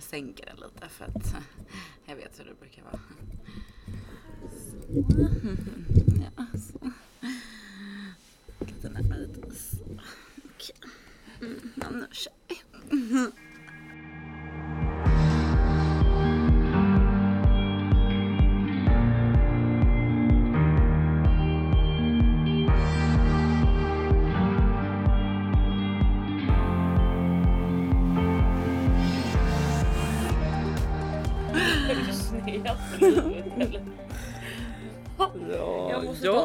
Jag sänker den lite för att jag vet hur det brukar vara. Så. Ja, så. Lite närmare lite. Så. Okej. Okay. Mm, nu kör vi.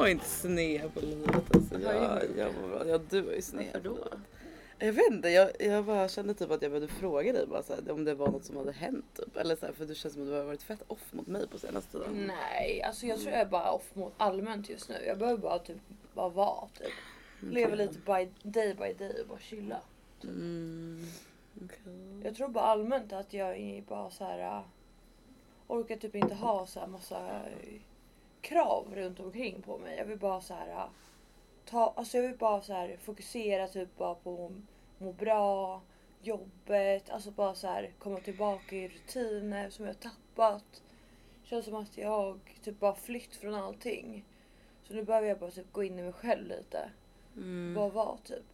Jag jag är inte sned på livet. Alltså. Jag, jag, bra. ja, du är sned. Varför då? Jag vet inte, jag, jag bara kände typ att jag behövde fråga dig bara, så här, om det var något som hade hänt. Typ. Eller så här, för du känns som att du har varit fett off mot mig på senaste tiden. Nej, alltså jag tror jag är bara off mot allmänt just nu. Jag behöver bara typ bara vara typ. Leva Okej. lite by day by day och bara chilla. Mm, okej. Jag tror bara allmänt att jag är bara så här. äh, Orkar typ inte ha så här massa äh, krav runt omkring på mig. Jag vill bara så här. äh, Ta, alltså jag vill bara så här fokusera typ bara på att må bra, jobbet, alltså bara så här komma tillbaka i rutiner som jag tappat. Känns som att jag typ bara flytt från allting. Så nu behöver jag bara typ gå in i mig själv lite. Mm. Bara vara typ.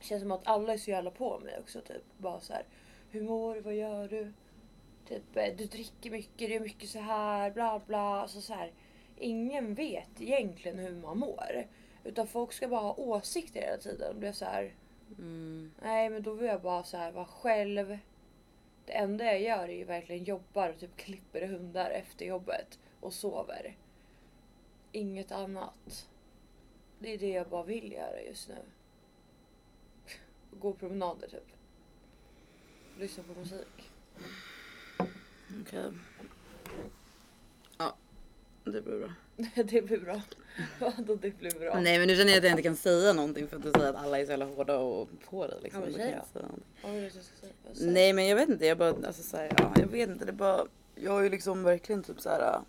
Känns som att alla är så jävla på mig också typ. Bara så här. Hur mår du? Vad gör du? Typ eh, du dricker mycket, du är mycket så här, bla bla. Alltså så här. Ingen vet egentligen hur man mår. Utan folk ska bara ha åsikter hela tiden. Det är så här. Mm. Nej men då vill jag bara så här vara själv. Det enda jag gör är ju verkligen jobbar och typ klipper hundar efter jobbet. Och sover. Inget annat. Det är det jag bara vill göra just nu. Gå promenader typ. Lyssna på musik. Okej. Ja, det blir bra. det blir bra. Vadå det blir bra? Nej men nu känner jag att jag inte kan säga någonting för att du säger att alla är så jävla hårda och på dig. Liksom. Säg jag säga jag säger Nej men jag vet inte, jag bara, alltså så här, ja, jag vet inte, det bara, jag har ju liksom verkligen typ så här.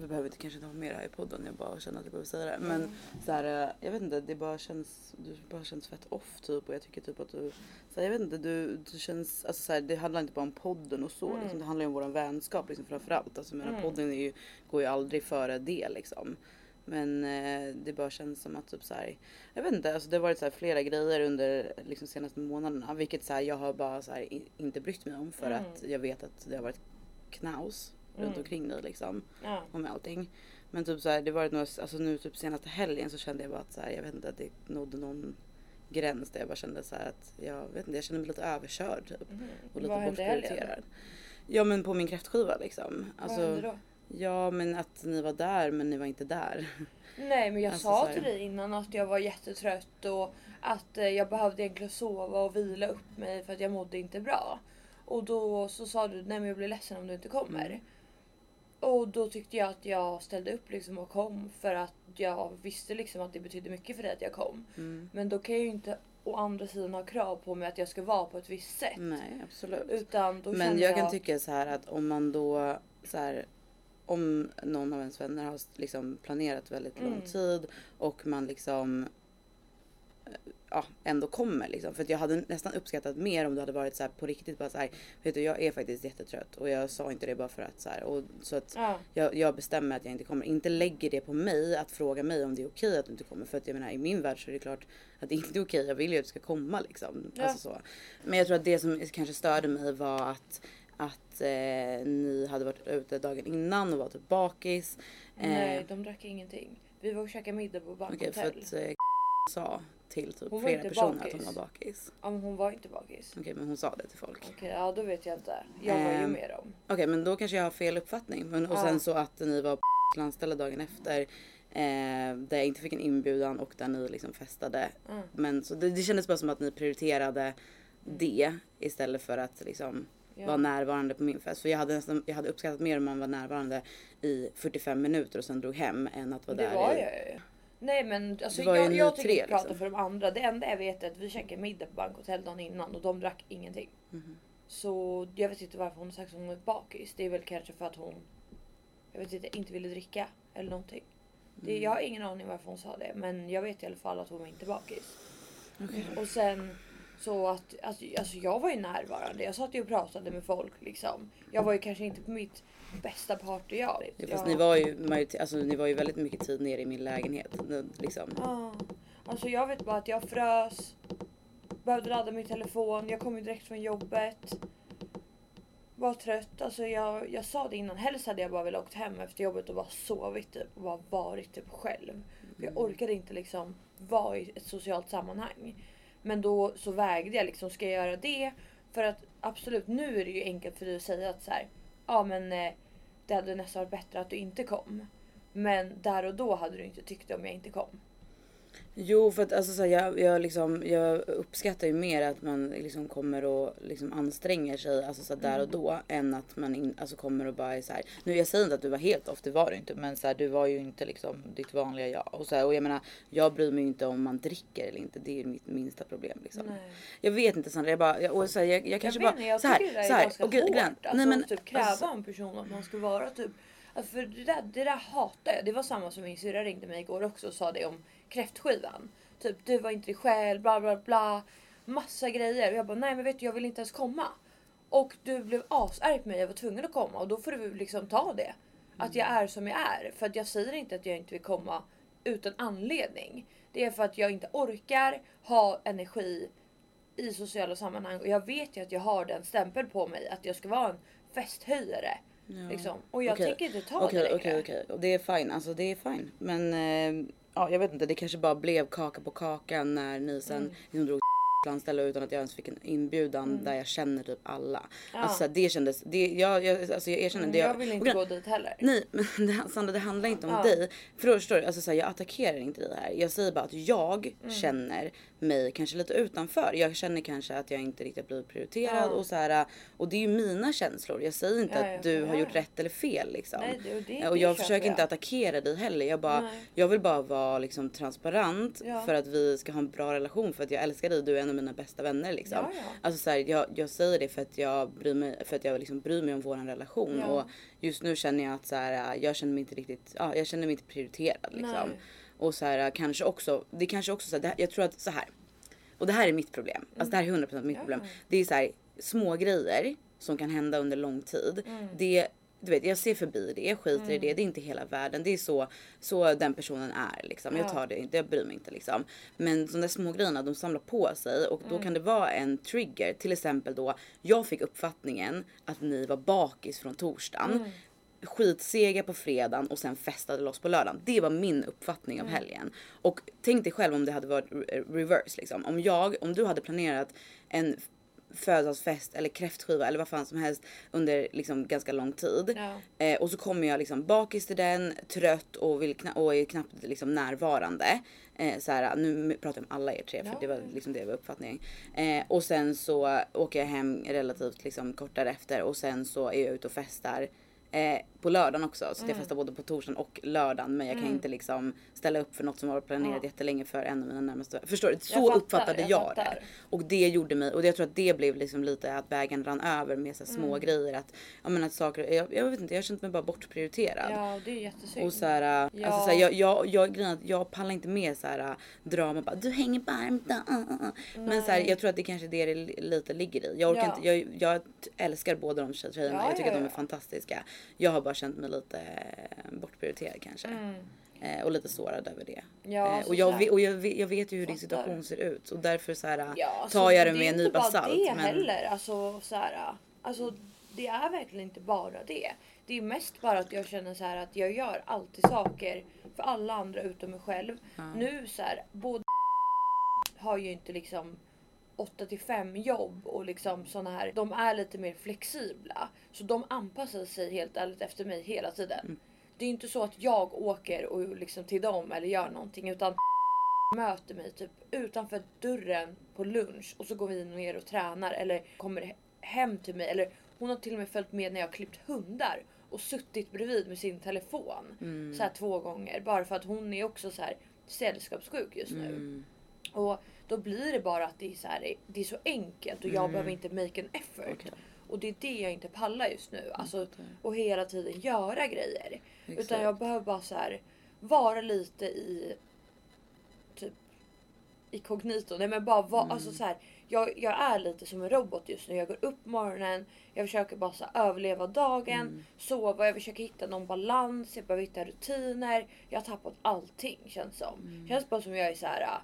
Vi behöver inte kanske inte ha mer här i podden, jag bara känner att jag behöver säga det. Men Mm. så här, jag vet inte, det bara känns, du bara känns fett off typ och jag tycker typ att du, så här, jag vet inte, du, du känns, alltså så här, det handlar inte bara om podden och så, Mm. liksom, det handlar ju om våran vänskap liksom framförallt. Alltså Mm. podden ju, går ju aldrig före det liksom. Men eh, det bara känns som att typ så här, jag vet inte, alltså det har varit så här flera grejer under liksom senaste månaderna. Vilket så här, jag har bara så här, i- inte brytt mig om för Mm. att jag vet att det har varit knaus runt Mm. omkring dig liksom. Ja. Och med allting. Men typ så här, det varit några, alltså nu typ senaste helgen så kände jag bara att så här, jag vet inte, att det nådde någon gräns där jag bara kände så här att jag vet inte, jag kände mig lite överkörd typ. Mhm. Och lite bortprioriterad. Ja men på min kräftskiva liksom. Alltså, Vad hände då? Ja men att ni var där men ni var inte där. Nej men jag Alltså, sa till dig innan att jag var jättetrött och att eh, jag behövde egentligen sova och vila upp mig för att jag mådde inte bra. Och då så sa du nej men jag blir ledsen om du inte kommer. Mm. Och då tyckte jag att jag ställde upp liksom och kom för att jag visste liksom att det betydde mycket för dig att jag kom. Mm. Men då kan jag ju inte å andra sidan ha krav på mig att jag ska vara på ett visst sätt. Nej absolut. Utan då Men kände jag kan tycka så här att om man då så här om någon av ens vänner har liksom planerat väldigt lång Mm. tid och man liksom ja, ändå kommer liksom. För jag hade nästan uppskattat mer om du hade varit så här på riktigt bara så här. Vet du jag är faktiskt jättetrött och jag sa inte det bara för att så här. Och, så att Ja. jag, jag bestämmer att jag inte kommer. Inte lägger det på mig att fråga mig om det är okej att du inte kommer. För att jag menar i min värld så är det klart att det inte är okej. Jag vill ju att du ska komma liksom. Ja. Alltså så. Men jag tror att det som kanske störde mig var att att eh, ni hade varit ute dagen innan och var typ bakis. Eh, Nej de drack ingenting. Vi var och käkade middag på Okej bankhotell. för att eh, sa till typ Hon flera personer bakis. att hon var bakis. Ja, men hon var inte bakis. Okej men hon sa det till folk. Okej, ja då vet jag inte. Jag var ju Ehm, med dem. Okej men då kanske jag har fel uppfattning. Men, och Ja. sen så att ni var på landställe dagen efter. Eh, där jag inte fick en inbjudan och där ni liksom festade. Mm. Men så det, det kändes bara som att ni prioriterade det istället för att liksom Ja. vara närvarande på min fest. För jag hade, nästan, jag hade uppskattat mer om man var närvarande i 45 minuter och sen drog hem än att vara det där var i... jag ju. Nej men alltså, Det var ju jag, jag tycker tre, inte prata liksom. för de andra. Det enda jag vet är att vi käkade middag på bankhotell dagen innan och de drack ingenting. Mhm. Så jag vet inte varför hon har sagt att hon är bakis. Det är väl kanske för att hon jag vet inte, inte ville dricka eller någonting. Det, Mm. jag har ingen aning varför hon sa det men jag vet i alla fall att hon var inte bakis. Okej. Och sen Så att alltså, alltså jag var ju närvarande. Jag satt ju och pratade med folk liksom. Jag var ju kanske inte på mitt bästa party jag. Ja, fast ni var ju alltså ni var ju väldigt mycket tid nere i min lägenhet. Liksom. Ja. Alltså jag vet bara att jag frös. Behövde ladda min telefon. Jag kom ju direkt från jobbet. Var trött. Alltså jag, jag sa det innan. Helst hade jag bara velat åkt hem efter jobbet och bara sovit typ. Och bara varit typ själv. För jag orkade inte liksom vara i ett socialt sammanhang. Men då så vägde jag liksom, ska jag göra det? För att absolut, nu är det ju enkelt för dig att säga att så här, ja men eh, det hade nästan varit bättre att du inte kom. Men där och då hade du inte tyckt det om jag inte kom. Jo, för att alltså, så här, jag, jag, liksom, jag uppskattar ju mer att man liksom kommer och liksom anstränger sig alltså, så här, där och då än att man in, alltså, kommer och bara är så här. Nu jag säger inte att du var helt off, det var du inte. Men så här, du var ju inte liksom ditt vanliga jag. Och, så här, och jag menar, jag bryr mig ju inte om man dricker eller inte. Det är mitt minsta problem. Liksom. Nej. Jag vet inte Sandra, jag bara, jag, och, så här, jag, jag kanske jag bara. jag så här, det så är här, okej, hårt. Glenn, Alltså, nej, men, typ kräva alltså, en person att man ska vara typ... Alltså för det där, det där hatar jag. Det var samma som min syrra ringde mig igår också och sa det om kräftskivan. Typ du var inte dig själv, bla bla bla. Massa grejer. Och jag bara nej men vet du jag vill inte ens komma. Och du blev asarg på mig, jag var tvungen att komma och då får du liksom ta det. Att jag är som jag är. För att jag säger inte att jag inte vill komma utan anledning. Det är för att jag inte orkar ha energi i sociala sammanhang och jag vet ju att jag har den stämpel på mig att jag ska vara en festhöjare. Ja. Liksom. Och jag Okej. tänker inte ta Okej, det längre. okej, okej. Och det är fine. Alltså det är fine. Men eh, ja, jag vet inte. Det kanske bara blev kaka på kaka när ni sen Mm. liksom drog landställe utan att jag ens fick en inbjudan där jag känner typ alla. Ja. Alltså det kändes. Det, jag, jag, alltså, jag erkänner. Mm, det, jag vill inte och- gå dit heller. Nej men det, Sandra det handlar inte om Ja. dig. För förstår du, alltså, så här, jag attackerar inte dig här. Jag säger bara att jag Mm. känner mig kanske lite utanför. Jag känner kanske att jag inte riktigt blivit prioriterad Ja. och så här. Och det är ju mina känslor. Jag säger inte att du har gjort rätt eller fel liksom. Nej, det, det, och det jag köper försöker inte jag. attackera dig heller. Jag, bara, Nej. jag vill bara vara liksom, transparent för att vi ska ha en bra relation. För att jag älskar dig. Du är en av mina bästa vänner. Liksom. Ja, ja. Alltså, så här, jag, jag säger det för att jag bryr mig, för att jag liksom bryr mig om vår relation. Ja. Och just nu känner jag att så här, jag känner mig inte riktigt, ja, jag känner mig inte prioriterad. Liksom. Nej. Och så här, kanske också, det kanske också så här, det, jag tror att så här. Och det här är mitt problem. Alltså det här är 100% mitt Ja. problem. Det är så här, små grejer som kan hända under lång tid. Mm. Det, du vet, jag ser förbi det, jag skiter i det. Det är inte hela världen. Det är så, så den personen är. Liksom. Jag Ja. tar det inte, jag bryr mig inte. Liksom. Men de där små grejerna de samlar på sig och Mm. då kan det vara en trigger. Till exempel då, jag fick uppfattningen att ni var bakis från torsdagen. Mm. Skitsega på fredagen och sen festade loss på lördagen. Det var min uppfattning av Mm. helgen. Och tänk dig själv om det hade varit re- reverse liksom. Om jag, om du hade planerat en födelsedagsfest eller kräftskiva eller vad fan som helst under liksom ganska lång tid. Ja. Eh, och så kommer jag liksom bakis till den, trött och, vill kna- och är knappt liksom närvarande. Eh, så här, nu pratar jag om alla er tre för Ja. det var liksom det var uppfattningen. Eh, och sen så åker jag hem relativt liksom kort därefter och sen så är jag ute och festar. Eh, på lördagen också. Så Mm. jag festar både på torsdagen och lördagen. Men jag kan inte liksom ställa upp för något som var planerat Ja. jättelänge för en av mina närmaste Förstår du? Så Jag fattar, uppfattade jag jag, det. Och det gjorde mig, och jag tror att det blev liksom lite att vägen rann över med så små Mm. grejer. Att, jag menar, att saker, jag, jag vet inte, jag kände mig bara bortprioriterad. ja, det är jättesynd. Och så här, Ja. alltså så här, jag, jag, jag, att jag pallar inte med så här drama. Bara, du hänger varmt. Uh, uh, uh. Men så här, Nej. jag tror att det kanske är det det li- lite ligger i. Jag, orkar Ja. inte, jag, jag älskar båda de tje- tjejerna. Ja, jag tycker ja, att de är ja. fantastiska. Jag har bara känt mig lite eh, bortprioriterad kanske. Mm. Eh, och lite sårad över det. Ja, eh, och, jag, så ve- här- och jag, ve- jag vet ju hur din situation ser ut. Och därför så här, Ja, tar jag det är med en inte nypa bara salt. det men- heller. Alltså, så här, alltså, det är verkligen inte bara det. Det är mest bara att jag känner så här att jag gör alltid saker för alla andra utom mig själv. Ja. Nu så här, både har ju inte liksom 8 till 5 jobb och liksom såna här. De är lite mer flexibla. Så de anpassar sig helt ärligt efter mig hela tiden. Mm. Det är inte så att jag åker och liksom till dem eller gör någonting utan möter mig typ utanför dörren på lunch och så går vi ner och tränar eller kommer he- hem till mig. Eller hon har till och med följt med när jag har klippt hundar och suttit bredvid med sin telefon Mm. så här två gånger bara för att hon är också så här sällskapssjuk just nu. Mm. Och då blir det bara att det är så här, det är så enkelt och jag Mm. behöver inte make an effort. Okej. Och det är det jag inte pallar just nu. Alltså, och hela tiden göra grejer. Exakt. Utan jag behöver bara så här vara lite i typ i kognito. Nej men bara vara, Mm. alltså så här, jag, jag är lite som en robot just nu. Jag går upp på morgonen, jag försöker bara så här, överleva dagen, Mm. sova, jag försöker hitta någon balans, jag behöver hitta rutiner. Jag har tappat allting känns som. Mm. Känns bara som jag är så här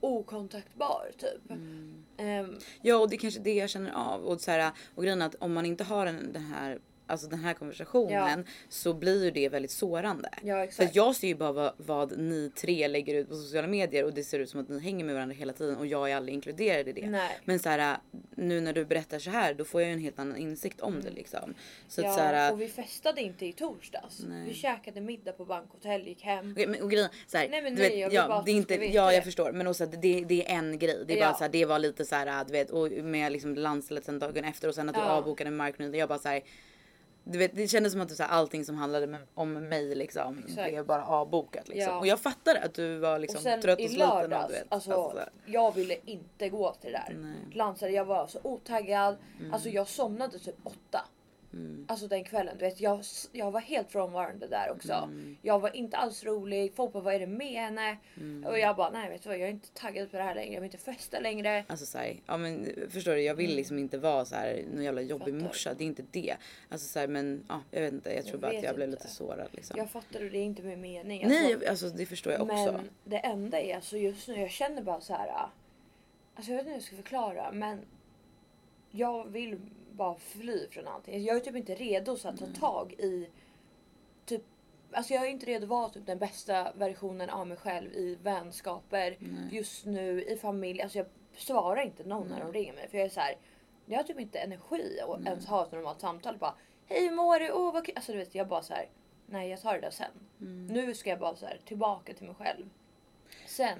okontaktbar typ. Mm. Ehm, Ja och det är kanske det jag känner av. Och, så här, och grejen är att om man inte har en, den här Alltså den här konversationen så blir ju det väldigt sårande. ja För att jag ser ju bara vad, vad ni tre lägger ut på sociala medier och det ser ut som att ni hänger med varandra hela tiden och jag är aldrig inkluderad i det. Nej. Men så här, nu när du berättar så här då får jag ju en helt annan insikt om det liksom. Så att ja, så här, och vi festade inte i torsdags. Nej. Vi käkade middag på bankhotell, gick hem. Okej, men, och grejen, så här, Nej, men nej, vet, jag ja, bara att det är inte, ja jag det. förstår men också att det, det är en grej. Det är bara Ja. så här, det var lite så här, du vet och med liksom landstället sen dagen efter och sen att du Ja. avbokade marknaden. Jag bara så här, du vet, det kändes som att så här, allting som handlade om mig liksom Exakt. blev bara avbokat liksom. Ja. Och jag fattar att du var liksom och sen trött och i sliten. och lördags, du vet, alltså, alltså, jag ville inte gå till det där. Lansade, jag var så otaggad. Mm. Alltså jag somnade typ åtta. Alltså den kvällen. Du vet, jag, jag var helt frånvarande där också. Mm. Jag var inte alls rolig. Folk bara vad är det med henne? Mm. Och jag bara nej vet du vad jag är inte taggad på det här längre. Jag vill inte festa längre. Alltså såhär, ja men förstår du jag vill liksom inte vara så här någon jävla jobbig Mm. Fattar. morsa. Det är inte det. Alltså såhär men ja, jag vet inte. Jag tror Jag bara att jag blev inte. lite sårad liksom. Jag fattar och det är inte min mening. Nej jag- alltså det förstår jag också. Men det enda är alltså just nu, jag känner bara så här. Alltså jag vet inte hur jag ska förklara men jag vill bara fly från allting. Jag är typ inte redo så att ta tag i typ Alltså jag är inte redo att vara typ den bästa versionen av mig själv i vänskaper just nu i familj. Alltså jag svarar inte någon när de ringer mig för jag är så här. Jag har typ inte energi att ens ha ett normalt samtal. Bara hej hur mår du? Åh vad kul. Alltså du vet jag bara så här. Nej jag tar det där sen. Mm. Nu ska jag bara så här tillbaka till mig själv. Sen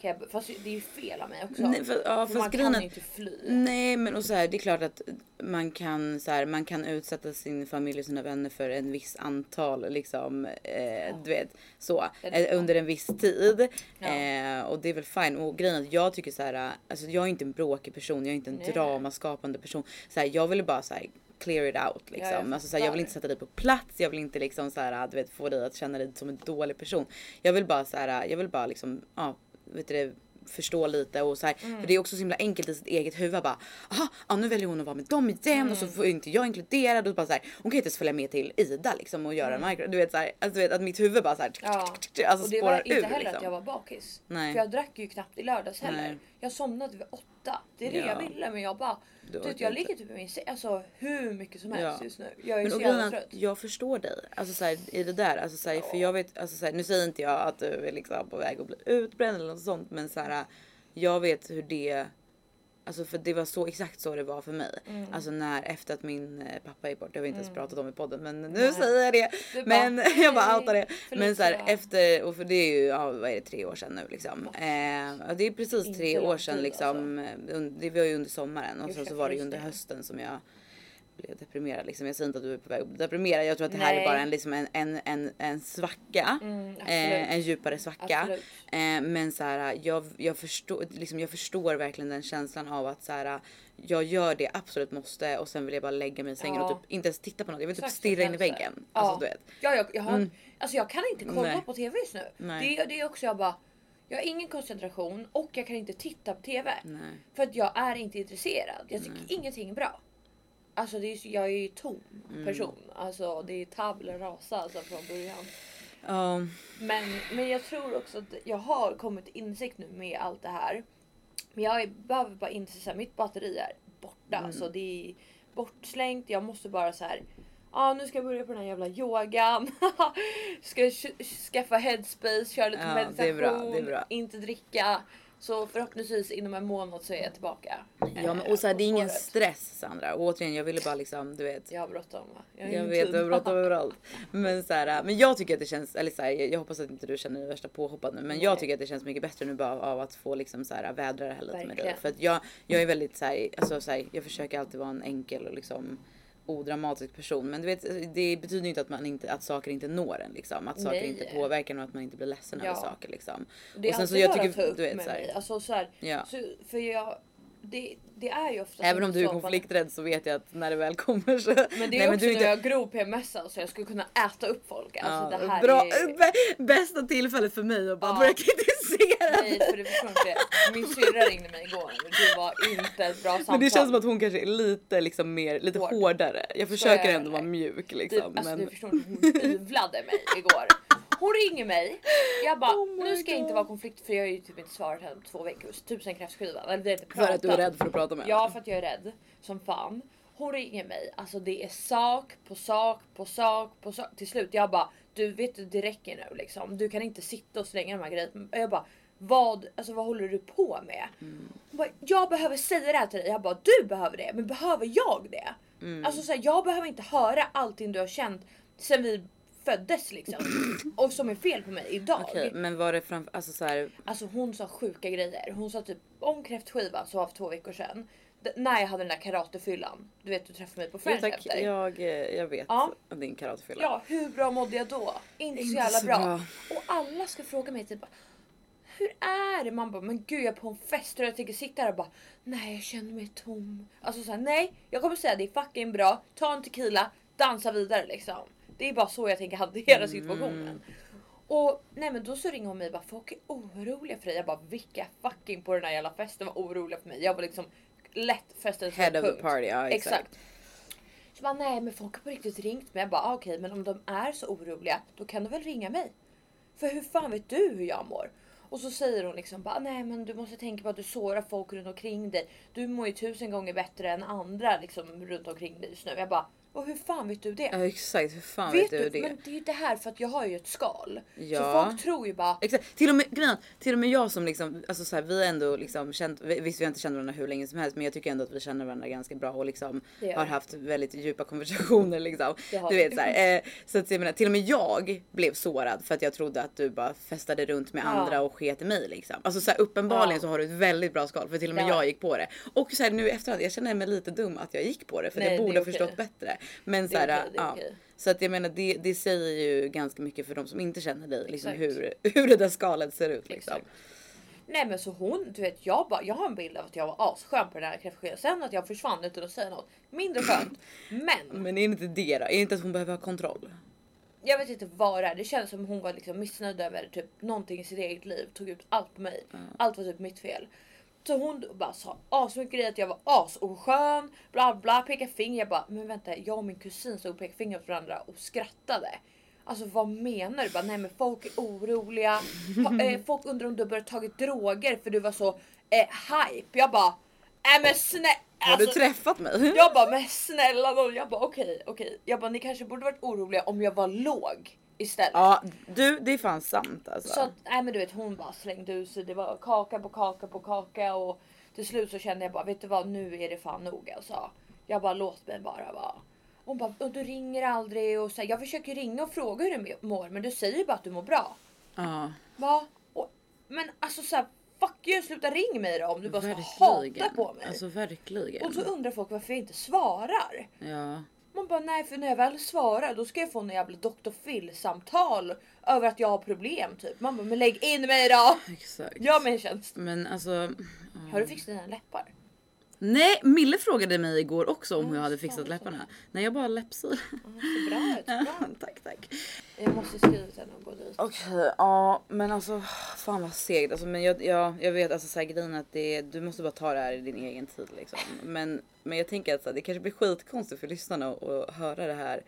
kan jag, fast det är ju fel av mig också. Nej, för, ja, för man kan ju inte fly. Nej men och så här, det är klart att man kan så här, man kan utsätta sin familj och sina vänner för en viss antal liksom eh, du vet så Ja, eh, under en viss tid. Ja. Eh, och det är väl fine och grejen är att jag tycker så här alltså jag är inte en bråkig person, jag är inte en Nej. dramaskapande person. Så här, jag ville bara så här clear it out liksom. jag alltså, så här, jag vill inte sätta dig på plats, jag vill inte liksom så här, du vet få dig att känna dig som en dålig person. Jag vill bara så här, jag vill bara liksom ja, vet du förstå lite och så här, Mm. för det är också så himla enkelt i sitt eget huvud bara aha, ja, nu väljer hon att vara med dem igen och så Mm. får inte jag inkluderad och bara så här, hon kan inte ens följa med till Ida liksom och göra mm. du vet så här, alltså, du vet att mitt huvud bara så här, Ja. alltså och det var inte ur heller liksom. att jag var bakis. Nej. För jag drack ju knappt i lördags heller. Nej. Jag somnade vid åtta. Det är det Ja. jag ville men jag bara... Orkar jag ligger typ i min säng alltså, hur mycket som helst just nu. Jag är Men så jävla trött. jag förstår dig. Alltså så här, i det där. Alltså så här, För jag vet, alltså så här, nu säger inte jag att du är liksom på väg att bli utbränd eller något sånt. Men så här, jag vet hur det Alltså för det var så exakt så det var för mig. Mm. Alltså när efter att min eh, pappa gick bort. Det har vi inte ens pratat om i podden men nu Nej. säger jag det. Bara, Men jag bara "Nej, outar det. Men så här, Felicia." efter och för det är ju ja, vad är det tre år sedan nu liksom. Eh, det är precis tre år sedan liksom. un- Det var ju under sommaren och sen det, så var det ju under det. hösten som jag blev deprimerad liksom. Jag säger inte att du är på väg att bli deprimerad. Jag tror att det här är Nej. bara en, liksom en, en, en, en svacka. Mm, eh, en djupare svacka. Eh, men så här, jag, jag, förstår, liksom, jag förstår verkligen den känslan av att så här, jag gör det absolut måste och sen vill jag bara lägga mig i sängen Ja. och typ inte ens titta på något. Jag vill typ Exakt stirra in i väggen. Ja. Alltså du vet. Ja, jag, jag, har, alltså jag kan inte kolla Nej. på TV just nu. Nej. Det, det är också jag bara. Jag har ingen koncentration och jag kan inte titta på TV. Nej. För att jag är inte intresserad. Jag tycker ingenting är bra. Alltså det är, jag är ju tom Mm. person. Alltså det är tabula rasa alltså från början. Ja. Men, men jag tror också att jag har kommit till insikt nu med allt det här. Men jag behöver bara inse att mitt batteri är borta. Mm. Alltså det är bortslängt. Jag måste bara så här. Ja nu ska jag börja på den här jävla yogan. ska sk- skaffa headspace, köra lite Ja, meditation, det är bra, det är bra. inte dricka. Så förhoppningsvis inom en månad så är jag tillbaka. Ja men eh, och så här, det är ingen stress Sandra. Och återigen jag ville bara liksom du vet. Jag har bråttom va? Jag ingen vet du har bråttom överallt. Men så här, men jag tycker att det känns, eller så här, jag hoppas att inte du känner dig värsta påhoppad nu. Men jag Nej. tycker att det känns mycket bättre nu bara av att få liksom så här vädra det här lite med dig. För att jag, jag är väldigt så här, alltså så här, jag försöker alltid vara en enkel och liksom odramatisk person. Men du vet, det betyder ju inte att man inte, att saker inte når en liksom. Att saker Nej. inte påverkar en och att man inte blir ledsen Ja. över saker liksom. Det är Och sen så alltid jag bara tycker- att ta upp du vet, med så här- mig. Alltså, så här, Ja. så, för jag, det, det är ju ofta Även om inte du är man- konflikträdd så vet jag att när det väl kommer så. Men det är Nej, också du är när jag grov PMSar så jag skulle kunna äta upp folk. Alltså, Ja, det här bra, är... bä- bästa tillfället för mig att bara Ja. börja kritisera. Nej för du förstår inte. Min syrra ringde mig igår och det var inte ett bra samtal. Men det känns som att hon kanske är lite liksom mer, lite Hård. hårdare. Jag försöker är ändå vara mjuk du, liksom. alltså, men... du förstår inte, hon hyvlade mig igår. Hon ringer mig. Jag bara, Oh nu ska jag inte vara konfliktfri. Jag har ju typ inte svarat henne på två veckor. Tusen kräftskiva. Eller har inte För att du är rädd för att prata med henne. Ja för att jag är rädd som fan. Hon ringer mig, alltså det är sak på sak på sak på sak. Till slut jag bara, du vet du det räcker nu liksom. Du kan inte sitta och slänga de här grejerna. Jag bara, vad, alltså, vad håller du på med? Mm. Hon bara, jag behöver säga det här till dig. Jag bara, du behöver det, men behöver jag det? Mm. Alltså så här, jag behöver inte höra allting du har känt sen vi föddes liksom. Och som är fel på mig idag. Okej, men var det framför, alltså så här, Alltså hon sa sjuka grejer. Hon sa typ om kräftskiva så för två veckor sedan. D- när jag hade den där karatefyllan. Du vet du träffade mig på jo, Friends tack, efter. jag, eh, jag vet Ja. din karatefylla. Ja, hur bra mådde jag då? Inte så jävla så bra. bra. Och alla ska fråga mig typ hur är det? Man bara, men gud jag är på en fest och jag tänker sitta här och bara nej jag känner mig tom. Alltså såhär nej, jag kommer säga det är fucking bra. Ta en tequila, dansa vidare liksom. Det är bara så jag tänker hantera Mm. situationen. Och nej men då så ringer hon mig och bara folk är oroliga för dig. Jag bara vilka fucking på den här jävla festen var oroliga för mig. Jag var liksom lätt festens Head of the party, ja exakt. Exakt. Så bara, nej men folk har på riktigt ringt mig. Jag bara, ah, okej men om de är så oroliga då kan du väl ringa mig. För hur fan vet du hur jag mår? Och så säger hon liksom bara, nej men du måste tänka på att du sårar folk runt omkring dig. Du mår ju tusen gånger bättre än andra liksom runt omkring dig just nu. Jag bara, och hur fan vet du det? Ja exakt, hur fan vet vet, du det? Men det är ju det här för att jag har ju ett skal. Ja. Så folk tror ju bara, Exakt. Till och med, grejen till och med jag som liksom, alltså så här, vi har ändå liksom känt, vi- visst vi har inte känt varandra hur länge som helst men jag tycker ändå att vi känner varandra ganska bra och liksom har haft väldigt djupa konversationer liksom. Du vet så här, eh, så att jag menar, till och med jag blev sårad för att jag trodde att du bara festade runt med Ja. andra och sket i mig liksom. Alltså så här, uppenbarligen Ja. så har du ett väldigt bra skal för till och med jag gick på det. Och så här, nu efterhand, jag känner mig lite dum att jag gick på det för Nej, jag borde ha förstått bättre. Men Det så är här, det är ja. okej. Så att jag menar det, det säger ju ganska mycket för de som inte känner dig liksom hur, hur det där skalet ser ut liksom. Exakt. Nej men så hon, du vet jag, bara, jag har en bild av att jag var asskön på den här kräftskivan. Sen att jag försvann utan att säga något. Mindre skönt. Men Men är inte det då? Är inte att hon behöver ha kontroll? jag vet inte vad det är. Det känns som hon var liksom missnöjd över typ någonting i sitt eget liv. Tog ut allt på mig. Allt var typ mitt fel. Så hon bara sa asmycket grejer att jag var asoskön. Bla bla pekade finger. Jag bara men vänta jag och min kusin stod och pekade finger åt varandra och skrattade. Alltså vad menar du? Bara, nej men folk är oroliga. Ha, eh, folk undrar om du har börjat tagit droger för du var så eh, hype. Jag bara nej men snälla. Har du träffat mig? Jag bara men snälla nån. Jag bara okej okej. Jag bara ni kanske borde varit oroliga om jag var låg istället. Ja du det är fan sant alltså. Så att, nej men du vet hon bara slängde ut sig. Det var kaka på kaka på kaka och till slut så kände jag bara vet du vad nu är det fan nog alltså. Jag bara låt mig bara vara. Hon bara och du ringer aldrig och så här, jag försöker ringa och fråga hur du mår men du säger bara att du mår bra. ja, Va? Och, men alltså så här, fuck you sluta ring mig då om du bara ska verkligen. hata på mig. Alltså verkligen. och så undrar folk varför jag inte svarar. Ja. Man bara nej för när jag väl svarar då ska jag få en jävla Dr. Phil samtal över att jag har problem typ. Man bara men lägg in mig då. Exakt. Gör mig en tjänst. Men alltså. Har du fixat dina läppar? Nej, Mille frågade mig igår också om hur jag hade så, fixat läpparna. Nej, jag bara läppsil. Så bra ut. Bra. tack, tack. Jag måste skriva henne och gå dit. Okej, ja men alltså fan vad segt. Alltså, men jag, jag, jag vet alltså så här, grejen att det, du måste bara ta det här i din egen tid liksom. Men, men jag tänker att så här, det kanske blir skitkonstigt för lyssnarna att höra det här.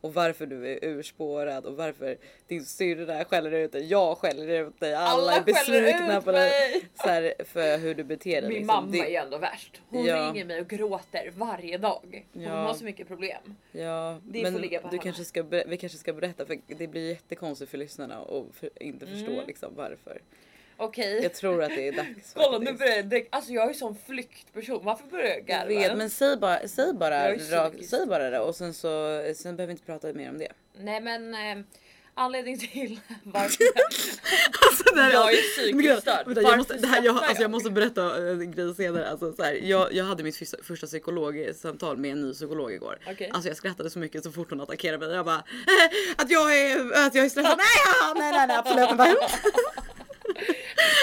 Och varför du är urspårad och varför din syrra skäller ut dig, jag skäller ut dig, alla, Alla är besvikna på dig. Så här, för hur du beter dig. Min liksom. mamma det, är ändå värst. Hon Ja. ringer mig och gråter varje dag. Hon Ja. har så mycket problem. Ja, Det men du henne. kanske ska, vi kanske ska berätta för det blir jättekonstigt för lyssnarna och för, inte förstå Mm. liksom varför. Okej. Jag tror att det är dags Kolla nu faktiskt. börjar jag direkt. Alltså jag är sån flyktperson. Varför börjar jag Jag garva? vet men säg bara, säg bara, Jag är rakt, säg bara det och sen så sen behöver vi inte prata mer om det. Nej men eh, anledningen till varför Alltså, det här, jag är psykiskt störd. Vänta, jag, måste, Varför det här, jag, skrattar alltså, jag måste berätta en grej senare. Alltså, så här, jag, jag hade mitt första, första psykologsamtal med en ny psykolog igår. Okej. Alltså jag skrattade så mycket så fort hon attackerade mig. Jag bara eh, att jag är, att jag är stressad. Nej, ja, nej, nej, nej absolut.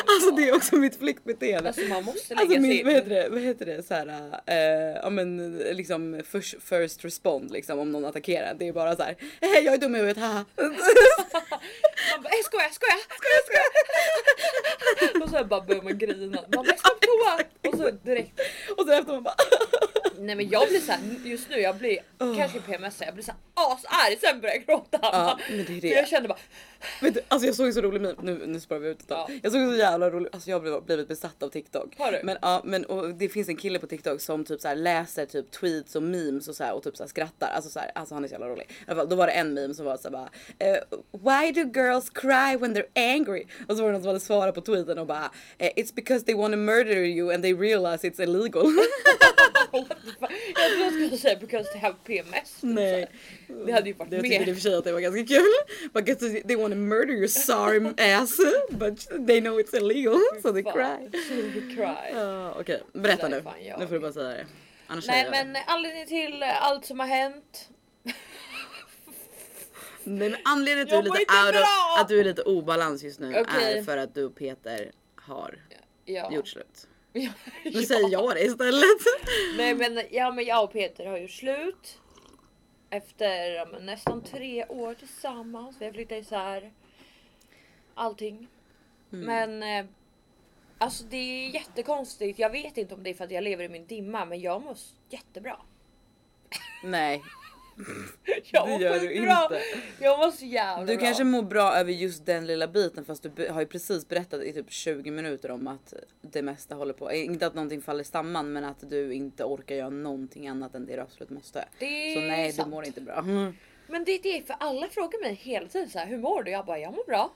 Alltså det är också mitt flyktbeteende. Alltså man måste lägga Alltså min, in. vad heter det, vad heter det såhär, eh, ja men liksom first, first respond liksom om någon attackerar. Det är bara så här, hej jag är dum i huvudet, haha. Man bara jag skojar, skojar, skojar, skojar. och så bara börjar man grina. Man bara jag ska på toa. Och så direkt. Och sen efter man bara, Nej men jag blir så här, just nu jag blir kanske PMS, jag blir så här asarg sen börjar jag gråta. ja men det är För det. jag kände bara Vet du, alltså jag såg en så rolig meme, nu, nu spårar vi ut ett. Ja. Jag såg en så jävla rolig, alltså jag har blivit, besatt av TikTok. Har du? Men ja, men och det finns en kille på TikTok som typ så här läser typ tweets och memes och så här och typ så här skrattar. Alltså så här, alltså han är så jävla rolig. I alla fall, då var det en meme som var så här bara eh, Why do girls cry when they're angry? Och så var det någon som hade svarat på tweeten och bara eh, It's because they want to murder you and they realize it's illegal. Jag trodde jag skulle säga because they have PMS. typ Nej. Det hade ju varit Jag tyckte i och mer. för sig att det var ganska kul. Because they want to murder your sorry ass but they know it's illegal so they cry. So they cry. Ja, Okej, berätta Det där nu. Nu får du bara säga det. Annars Nej det. men anledningen till allt som har hänt. Nej men anledningen till att du, är lite att du är lite obalans just nu Okej. är för att du och Peter har Ja. gjort slut. Ja. Säger jag det istället. Nej men, ja, men jag och Peter har gjort slut. Efter ja, men nästan tre år tillsammans. Vi har flyttat isär. Allting. Mm. Men eh, alltså det är jättekonstigt. Jag vet inte om det är för att jag lever i min dimma men jag mår jättebra. Nej, Jag det gör du inte. Jag mår så jävla Du bra. kanske mår bra över just den lilla biten fast du har ju precis berättat i typ 20 minuter om att det mesta håller på. Inte att någonting faller samman men att du inte orkar göra någonting annat än det du absolut måste. Det Så nej, sant. du mår inte bra. Men det är det för alla frågar mig hela tiden så här, hur mår du? Jag bara jag mår bra.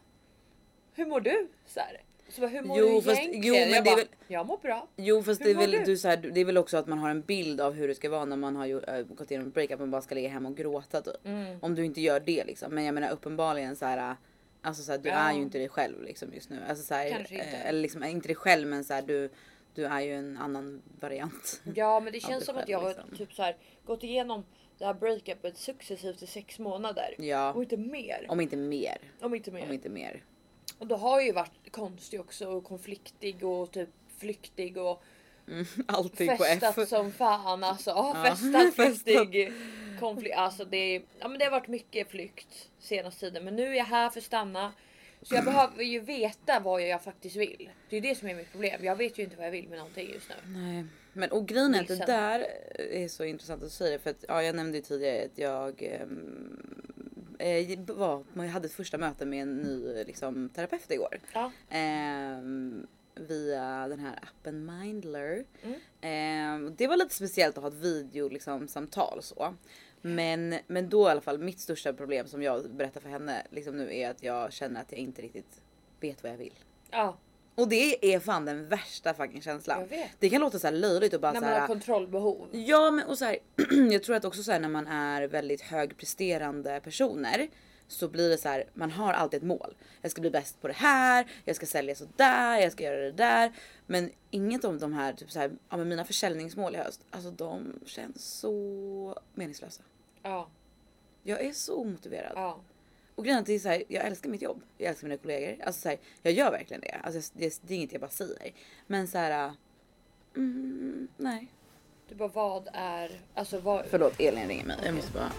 Hur mår du? Så, här. Så bara, hur mår Jo, du fast- egentligen? jo, men jag det är väl- jag mår bra. Jo fast Hur det är, väl, du? du? så här, det är väl också att man har en bild av hur det ska vara när man har ju, äh, gått igenom ett breakup och bara ska ligga hemma och gråta typ. Mm. Om du inte gör det liksom. Men jag menar uppenbarligen så här. äh, Alltså så här, du Ja. är ju inte dig själv liksom just nu. Alltså så här, Kanske inte. äh, Eller liksom inte dig själv men så här, du, du är ju en annan variant. Ja men det känns som att själv, jag har liksom. typ så här, gått igenom det här breakupet successivt i sex månader. Ja. Och inte mer. Om inte mer. Om inte mer. Om inte mer. Och då har ju varit konstig också och konfliktig och typ flyktig och Mm, allting på F. festat som fan alltså. Ja, festat, festat. flyktig, konflikt. Alltså det, ja, men det har varit mycket flykt senaste tiden. Men nu är jag här för att stanna. Så jag behöver ju veta vad jag faktiskt vill. Det är det som är mitt problem. Jag vet ju inte vad jag vill med någonting just nu. Nej, men och grejen är att det där är så intressant att säga det för att ja, jag nämnde ju tidigare att jag ehm, eh, var, jag hade ett första möte med en ny liksom, terapeut igår. Ja. Ehm, via den här appen Mindler. Mm. Ehm, det var lite speciellt att ha ett video liksom, samtal så. Men, men då i alla fall mitt största problem som jag berättar för henne liksom nu är att jag känner att jag inte riktigt vet vad jag vill. Ja, Och det är fan den värsta fucking känslan. Det kan låta så här löjligt och bara När så man har här. kontrollbehov. Ja men och så här, jag tror att också så här när man är väldigt högpresterande personer så blir det så här, man har alltid ett mål. Jag ska bli bäst på det här, jag ska sälja så där, jag ska göra det där. Men inget av de här, typ så här, ja men mina försäljningsmål i höst, alltså de känns så meningslösa. Ja, Jag är så omotiverad. ja. Och grejen är så här, jag älskar mitt jobb, jag älskar mina kollegor. Alltså så här, jag gör verkligen det. Alltså det, det är inget jag bara säger. Men så här, mm, nej. Du bara vad är, alltså vad. Förlåt, Elin ringer mig. Jag måste bara...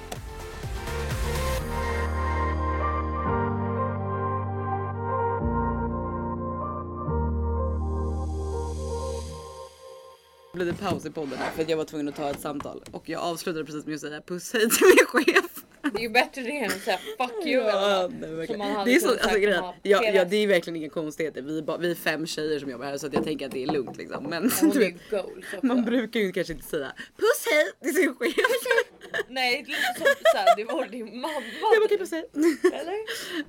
Blev det paus i podden här för att jag var tvungen att ta ett samtal och jag avslutade precis med att säga puss hej till min chef. Det är ju bättre det än att säga fuck you. Ja, nej, vad. verkligen. Som man hade det är så, kunnat alltså, grejen, ja, ja, det är verkligen inga konstigheter. Vi är, bara, vi är fem tjejer som jobbar här så att jag tänker att det är lugnt liksom. Men du är vet, också. man brukar ju kanske inte säga puss hej till sin chef. Nej, det lite som såhär, det var din mamma. Jag bara okej puss hej. Eller?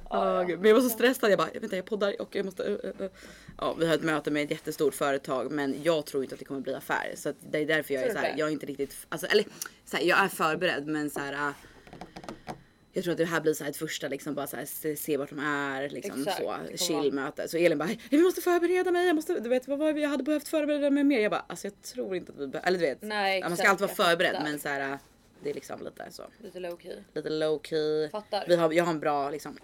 Ja, Ja, gud. Men jag var så stressad. Jag bara, vänta jag poddar och jag måste... Uh, uh, uh. Ja, vi har ett möte med ett jättestort företag men jag tror inte att det kommer bli affär. Så att det är därför jag är Tror så du här, det? jag är inte riktigt... Alltså, eller så här, jag är förberedd men så här... uh, jag tror att det här blir så ett första liksom bara så här, se, vart de är liksom Exakt, så chillmöte. Så Elin bara, vi måste förbereda mig. Jag måste, du vet vad var jag hade behövt förbereda mig mer. Jag bara, alltså jag tror inte att vi behöver, eller du vet. Nej, man ska alltid vara jag förberedd men så här, det är liksom lite så. Lite low key. Lite low key. Fattar. Vi har, jag har en bra liksom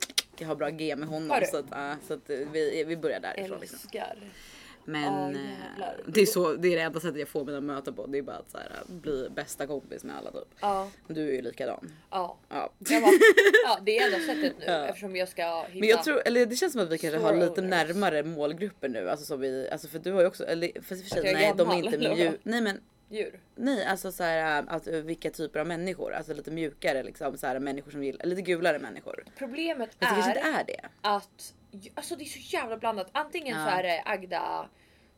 ha bra G med honom. Har? Så att, så att eh, vi, vi börjar därifrån. Liksom. Men eh, jävlar. det, är så, det är det enda sättet jag får mina möten på. Det är bara att så här, bli bästa kompis med alla typ. Ja, Du är ju likadan. ja. Ja. Bara, ja det är enda sättet nu Ja. eftersom jag ska hitta. Men jag tror, eller det känns som att vi kanske har lite owners. närmare målgrupper nu. Alltså, som vi, alltså för du har ju också, eller för Att sig är nej de är inte mjuk, nej men djur. nej alltså så här, att eh, vilka typer av människor, alltså lite mjukare liksom så här människor som gillar, lite gulare människor. Problemet Men det är är att alltså det är så jävla blandat. Antingen Ja. så är det Agda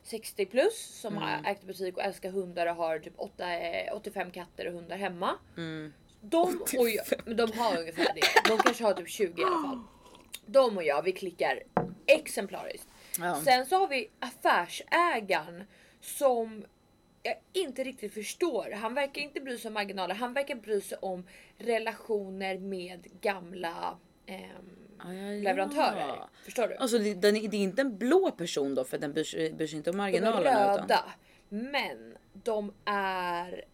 60 plus som Mm. har ägt butik och älskar hundar och har typ 8, eh, 85 katter och hundar hemma. Mm. De och jag, men de har ungefär det. De kanske har typ 20 i alla fall. De och jag vi klickar exemplariskt. Ja. Sen så har vi affärsägaren som jag inte riktigt förstår. Han verkar inte bry sig om marginaler. Han verkar bry sig om relationer med gamla ehm, Ja, leverantörer. Förstår du? Alltså det, den är, det är inte en blå person då för den bryr sig, bryr sig inte om De är marginalerna. Utan, röda. Men de är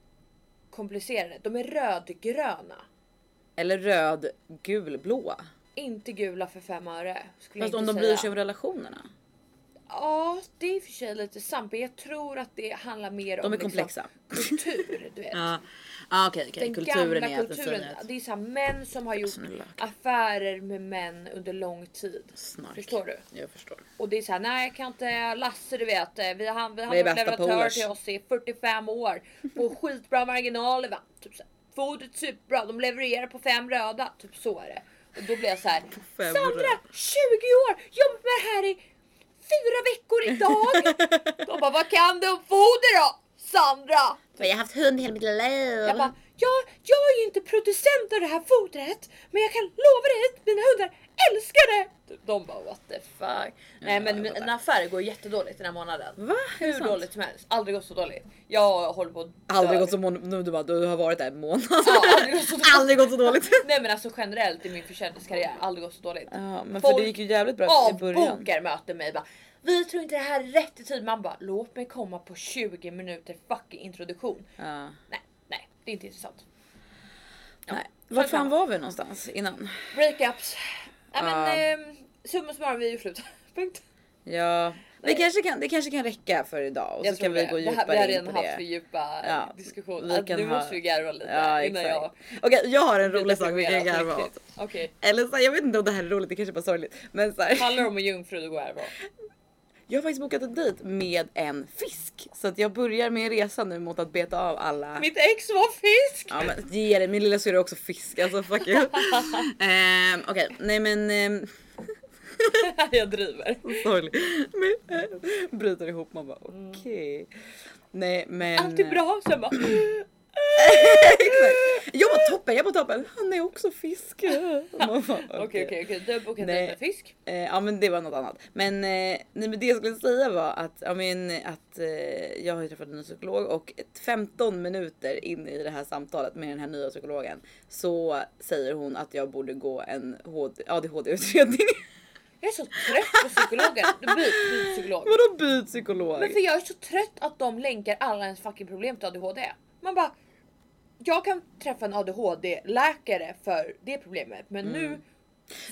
komplicerade. De är rödgröna. eller röd, gul, blå. Inte gula för fem öre. Fast om de bryr sig om relationerna. Ja, det är i och för sig lite sant. Men jag tror att det handlar mer De om är komplexa. Liksom, kultur. Du vet. Ja, ah, okej okej. Den Kulturen gamla är kulturen. Det är så här, män som har gjort affärer med män under lång tid. snark. Förstår du? Jag förstår. Och det är så här, nej jag kan inte, Lasse du vet, eh, vi har, vi har Vi är varit bästa leverantör till oss i 45 år. På skitbra marginaler va. Typ så här, Fodret är superbra, de levererar på fem röda. Typ så är det. Och då blir jag så här, Sandra röda. 20 år, med det här i fyra veckor idag. De bara, vad kan du om foder då? Sandra! Jag har haft hund hela mitt liv. Jag bara, ja, jag är ju inte producent av det här fodret, men jag kan lova dig att mina hundar älskar det. De bara what the fuck. Nej men mina affärer går jättedåligt den här månaden. Va? Hur dåligt som helst. Aldrig gått så dåligt. Jag håller på att Aldrig dö. gått så nu du bara du har varit där en månad. Ja, aldrig gått så dåligt. Aldrig gått så dåligt. Nej men alltså generellt i min försäljningskarriär, aldrig gått så dåligt. Ja, men för Folk det gick ju jävligt bra i början. Avbokar möten mig bara. Vi tror inte det här är rätt i tid. Man bara låt mig komma på 20 minuter fucking introduktion. Ja. Nej, nej, det är inte intressant. Nej. Vart fan var vi någonstans innan? Breakups. Nej men Ja. eh, summa summarum vi är ju slut. Punkt. Ja, vi kanske kan, det kanske kan räcka för idag och så Jag ska tror vi det. gå Det här- djupare Vi har in redan på haft det. för djupa Ja, diskussioner. vi kan nu ha- måste vi garva lite Ja, innan exakt. jag Okej, jag har en rolig sak vi kan på garva åt. Okej. Eller så, jag vet inte om det här är roligt, det kanske bara är sorgligt. Men så här, Handlar det om en jungfru då går jag. Jag har faktiskt bokat en dejt med en fisk. Så att jag börjar min resa nu mot att beta av alla. Mitt ex var fisk! Ja men ge det, min lilla syrra är också fisk alltså fuck you. Ehm, Okej, nej men ehm, jag driver. sorglig. Men, eh, bryter ihop man bara okej. Nej men. Allt är bra. Sen bara Exakt. Jag var toppen, jag var toppen. Han är också fisk. Okej okej okej. Du bokat Nej. med fisk. Eh, ja men det var något annat. Men, eh, nej, men det jag skulle säga var att, ja, men, att eh, jag har ju träffat en ny psykolog och ett 15 minuter in i det här samtalet med den här nya psykologen så säger hon att jag borde gå en HD, ADHD-utredning. Jag är så trött på psykologer. Du byt, byt psykolog. Vadå byt psykolog? Men för jag är så trött att de länkar alla ens fucking problem till ADHD. Man bara. Jag kan träffa en ADHD-läkare för det problemet men nu. Mm.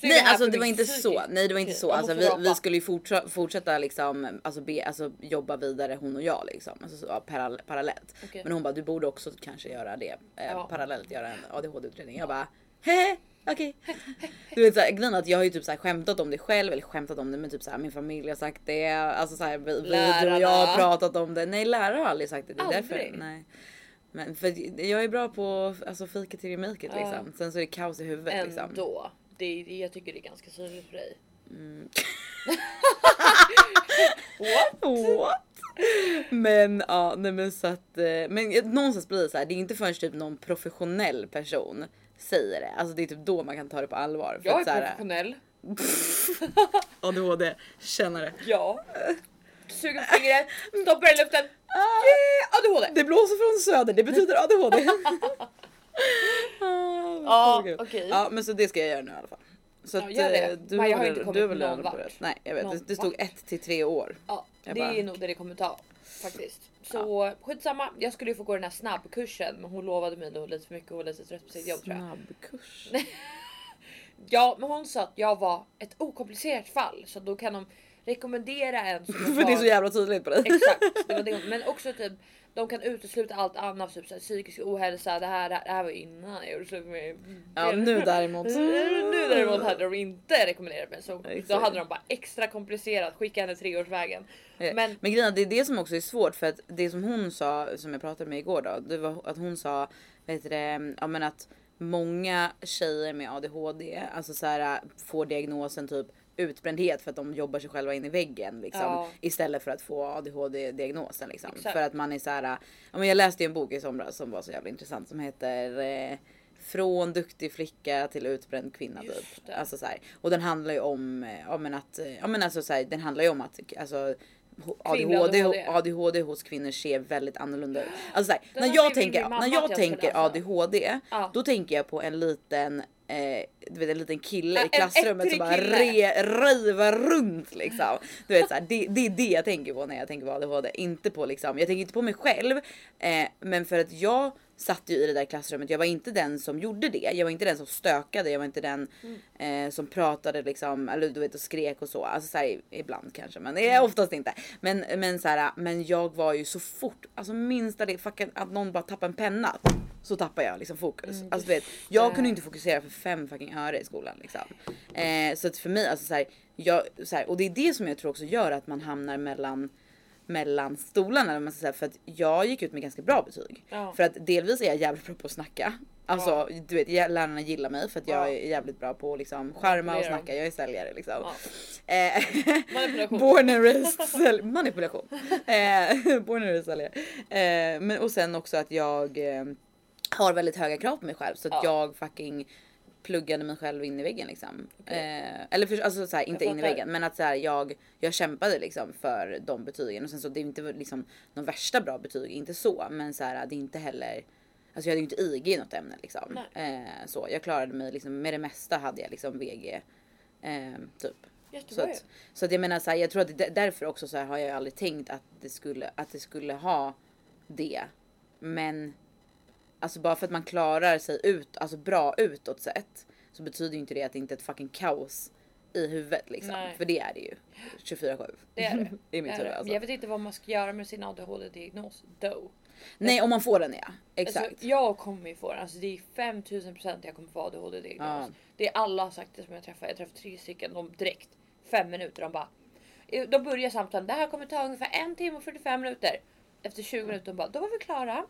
Nej här alltså det var inte psykisk- så. Nej det var inte så. Alltså, vi, vi skulle ju fortsätta, fortsätta liksom, alltså, be, alltså jobba vidare hon och jag liksom. Alltså, så, parall, parallellt. Okej. Men hon bara du borde också kanske göra det. Eh, Ja. Parallellt göra en ADHD-utredning. Jag bara hehe okej. Du vet såhär grejen att jag har ju typ såhär skämtat om det själv eller skämtat om det men typ såhär min familj har sagt det. Alltså såhär vi, vi och jag har pratat om det. Nej lärare har aldrig sagt det. Det är därför. Aldrig? Nej. Men för jag är bra på alltså fika till make it liksom. Sen så är det kaos i huvudet liksom. Ändå. Det, är- jag tycker det är ganska tydligt för dig. What? What? Men ja, nej men så att, eh, men någonstans blir det så här, det är inte förrän typ någon professionell person säger det. Alltså det är typ då man kan ta det på allvar. För Jag är att så här, professionell. ADHD, kännare. Ja. Suger på fingret, stoppar i luften. Ah. Yeah, ADHD. Det blåser från söder, det betyder ADHD. Ah, Ja, så kul. okej. Ja men så det ska jag göra nu i alla fall. Så Ja, gör det. eh, du Men jag har inte kommit du någon vart. börjat? Nej jag vet, Någon det, stod vart. ett till tre år. Ja, Jag det bara- är nog det det kommer ta faktiskt. Så skitsamma. Jag skulle ju få gå den här snabbkursen men hon lovade mig nog lite för mycket och var lite trött på sitt jobb tror jag. Snabbkurs. Ja, men hon sa att jag var ett okomplicerat fall så då kan de rekommendera en som För det är så jävla tydligt på dig. Exakt, det var det. men också typ de kan utesluta allt annat, typ såhär, psykisk ohälsa. Det här, det här var innan jag gjorde slut med Ja nu däremot. Nu däremot hade de inte rekommenderat mig så Exakt. då hade de bara extra komplicerat skicka henne treårsvägen. Men, Men men grejen det är det som också är svårt för att det som hon sa som jag pratade med igår då, det var att hon sa vet du, det, ja, men att många tjejer med ADHD alltså så här, får diagnosen typ utbrändhet för att de jobbar sig själva in i väggen liksom, Ja. istället för att få ADHD diagnosen liksom. Exakt. För att man är så här, ja, men jag läste ju en bok i somras som var så jävla intressant som heter eh, från duktig flicka till utbränd kvinna typ. Alltså så här. Och den handlar ju om, eh, ja men att, eh, ja men alltså så här, den handlar ju om att alltså ADHD, ADHD. ADHD hos kvinnor ser väldigt annorlunda ut. Alltså när jag tänker, när jag tänker. ADHD, Ja. då tänker jag på en liten eh, du vet en liten kille i klassrummet som bara re, river runt liksom. Du vet, så här, det, det är det jag tänker på när jag tänker på ADHD. Inte på liksom, jag tänker inte på mig själv. Eh, men för att jag satt ju i det där klassrummet. Jag var inte den som gjorde det. Jag var inte den som stökade. Jag var inte den eh, som pratade liksom, eller du vet och skrek och så. Alltså så här, ibland kanske, men det är oftast inte. Men, men så här, men jag var ju så fort, alltså minsta det, fucking, att någon bara tappar en penna. Så tappar jag liksom fokus. alltså du vet, jag kunde inte fokusera för fem fucking öre i skolan liksom. Eh, så att för mig, alltså så här, jag, så här, och det är det som jag tror också gör att man hamnar mellan mellan stolarna. Man ska säga, för att jag gick ut med ganska bra betyg. Ja. För att delvis är jag jävligt bra på att snacka. Alltså Ja. du vet lärarna gillar mig för att jag Ja. är jävligt bra på att liksom charma och snacka. Jag är säljare liksom. Ja. Eh, Manipulation. Born and raised sälj- manipulation. Eh, born and raised säljare. Eh, men och sen också att jag har väldigt höga krav på mig själv så att Ja. jag fucking pluggade mig själv in i väggen liksom. Eh, eller för, alltså så här, inte in i väggen men att så här, jag, jag kämpade liksom för de betygen och sen så det är inte liksom de värsta bra betyg, inte så men så här, det är inte heller Alltså jag hade ju inte IG i något ämne liksom. Eh, så jag klarade mig liksom med det mesta hade jag liksom VG. Eh, typ. Så Jättebra att, så att jag menar så här, jag tror att det, därför också så här har jag aldrig tänkt att det skulle, att det skulle ha det. Men alltså bara för att man klarar sig ut, alltså bra utåt sett så betyder ju inte det att det inte är ett fucking kaos i huvudet liksom. Nej. För det är det ju. 24-7. Det är det. I mitt huvud alltså. Jag vet inte vad man ska göra med sin ADHD-diagnos. Though. Nej om man får den ja. Exakt. Alltså, jag kommer ju få den. Alltså, det är 5000% jag kommer få ADHD-diagnos. Ja. Det är alla har sagt det som jag träffar. Jag träffar tre stycken. De direkt fem minuter. De bara. De börjar samtalet. Det här kommer ta ungefär en timme och 45 minuter. Efter 20 minuter de bara. Då var vi klara.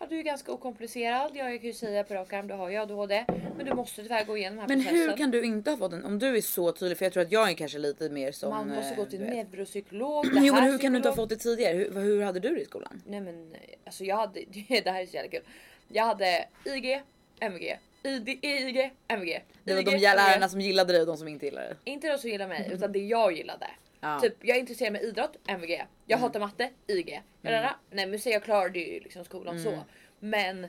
Ja, du är ganska okomplicerad. Ja, jag kan ju säga på rak arm. Du har ju ADHD. Men du måste tyvärr gå igenom den här Men processen. hur kan du inte ha fått den? Om du är så tydlig, för jag tror att jag är kanske lite mer som... Man måste eh, gå till du vet. neuropsykolog. det Jo men här hur kan du inte ha psykolog. fått det tidigare? Hur, hur hade du det i skolan? Nej men alltså jag hade, det här är så jävla kul. Jag hade IG, MVG, ID, IG, MVG. Det var IG, de MVG. lärarna som gillade dig och de som inte gillade dig. Inte de som gillar mig utan det jag gillade. Ja. Typ jag är intresserad med idrott, MVG. Jag hatar matte, IG. Mm. Nej men så jag klarade ju liksom skolan så. Men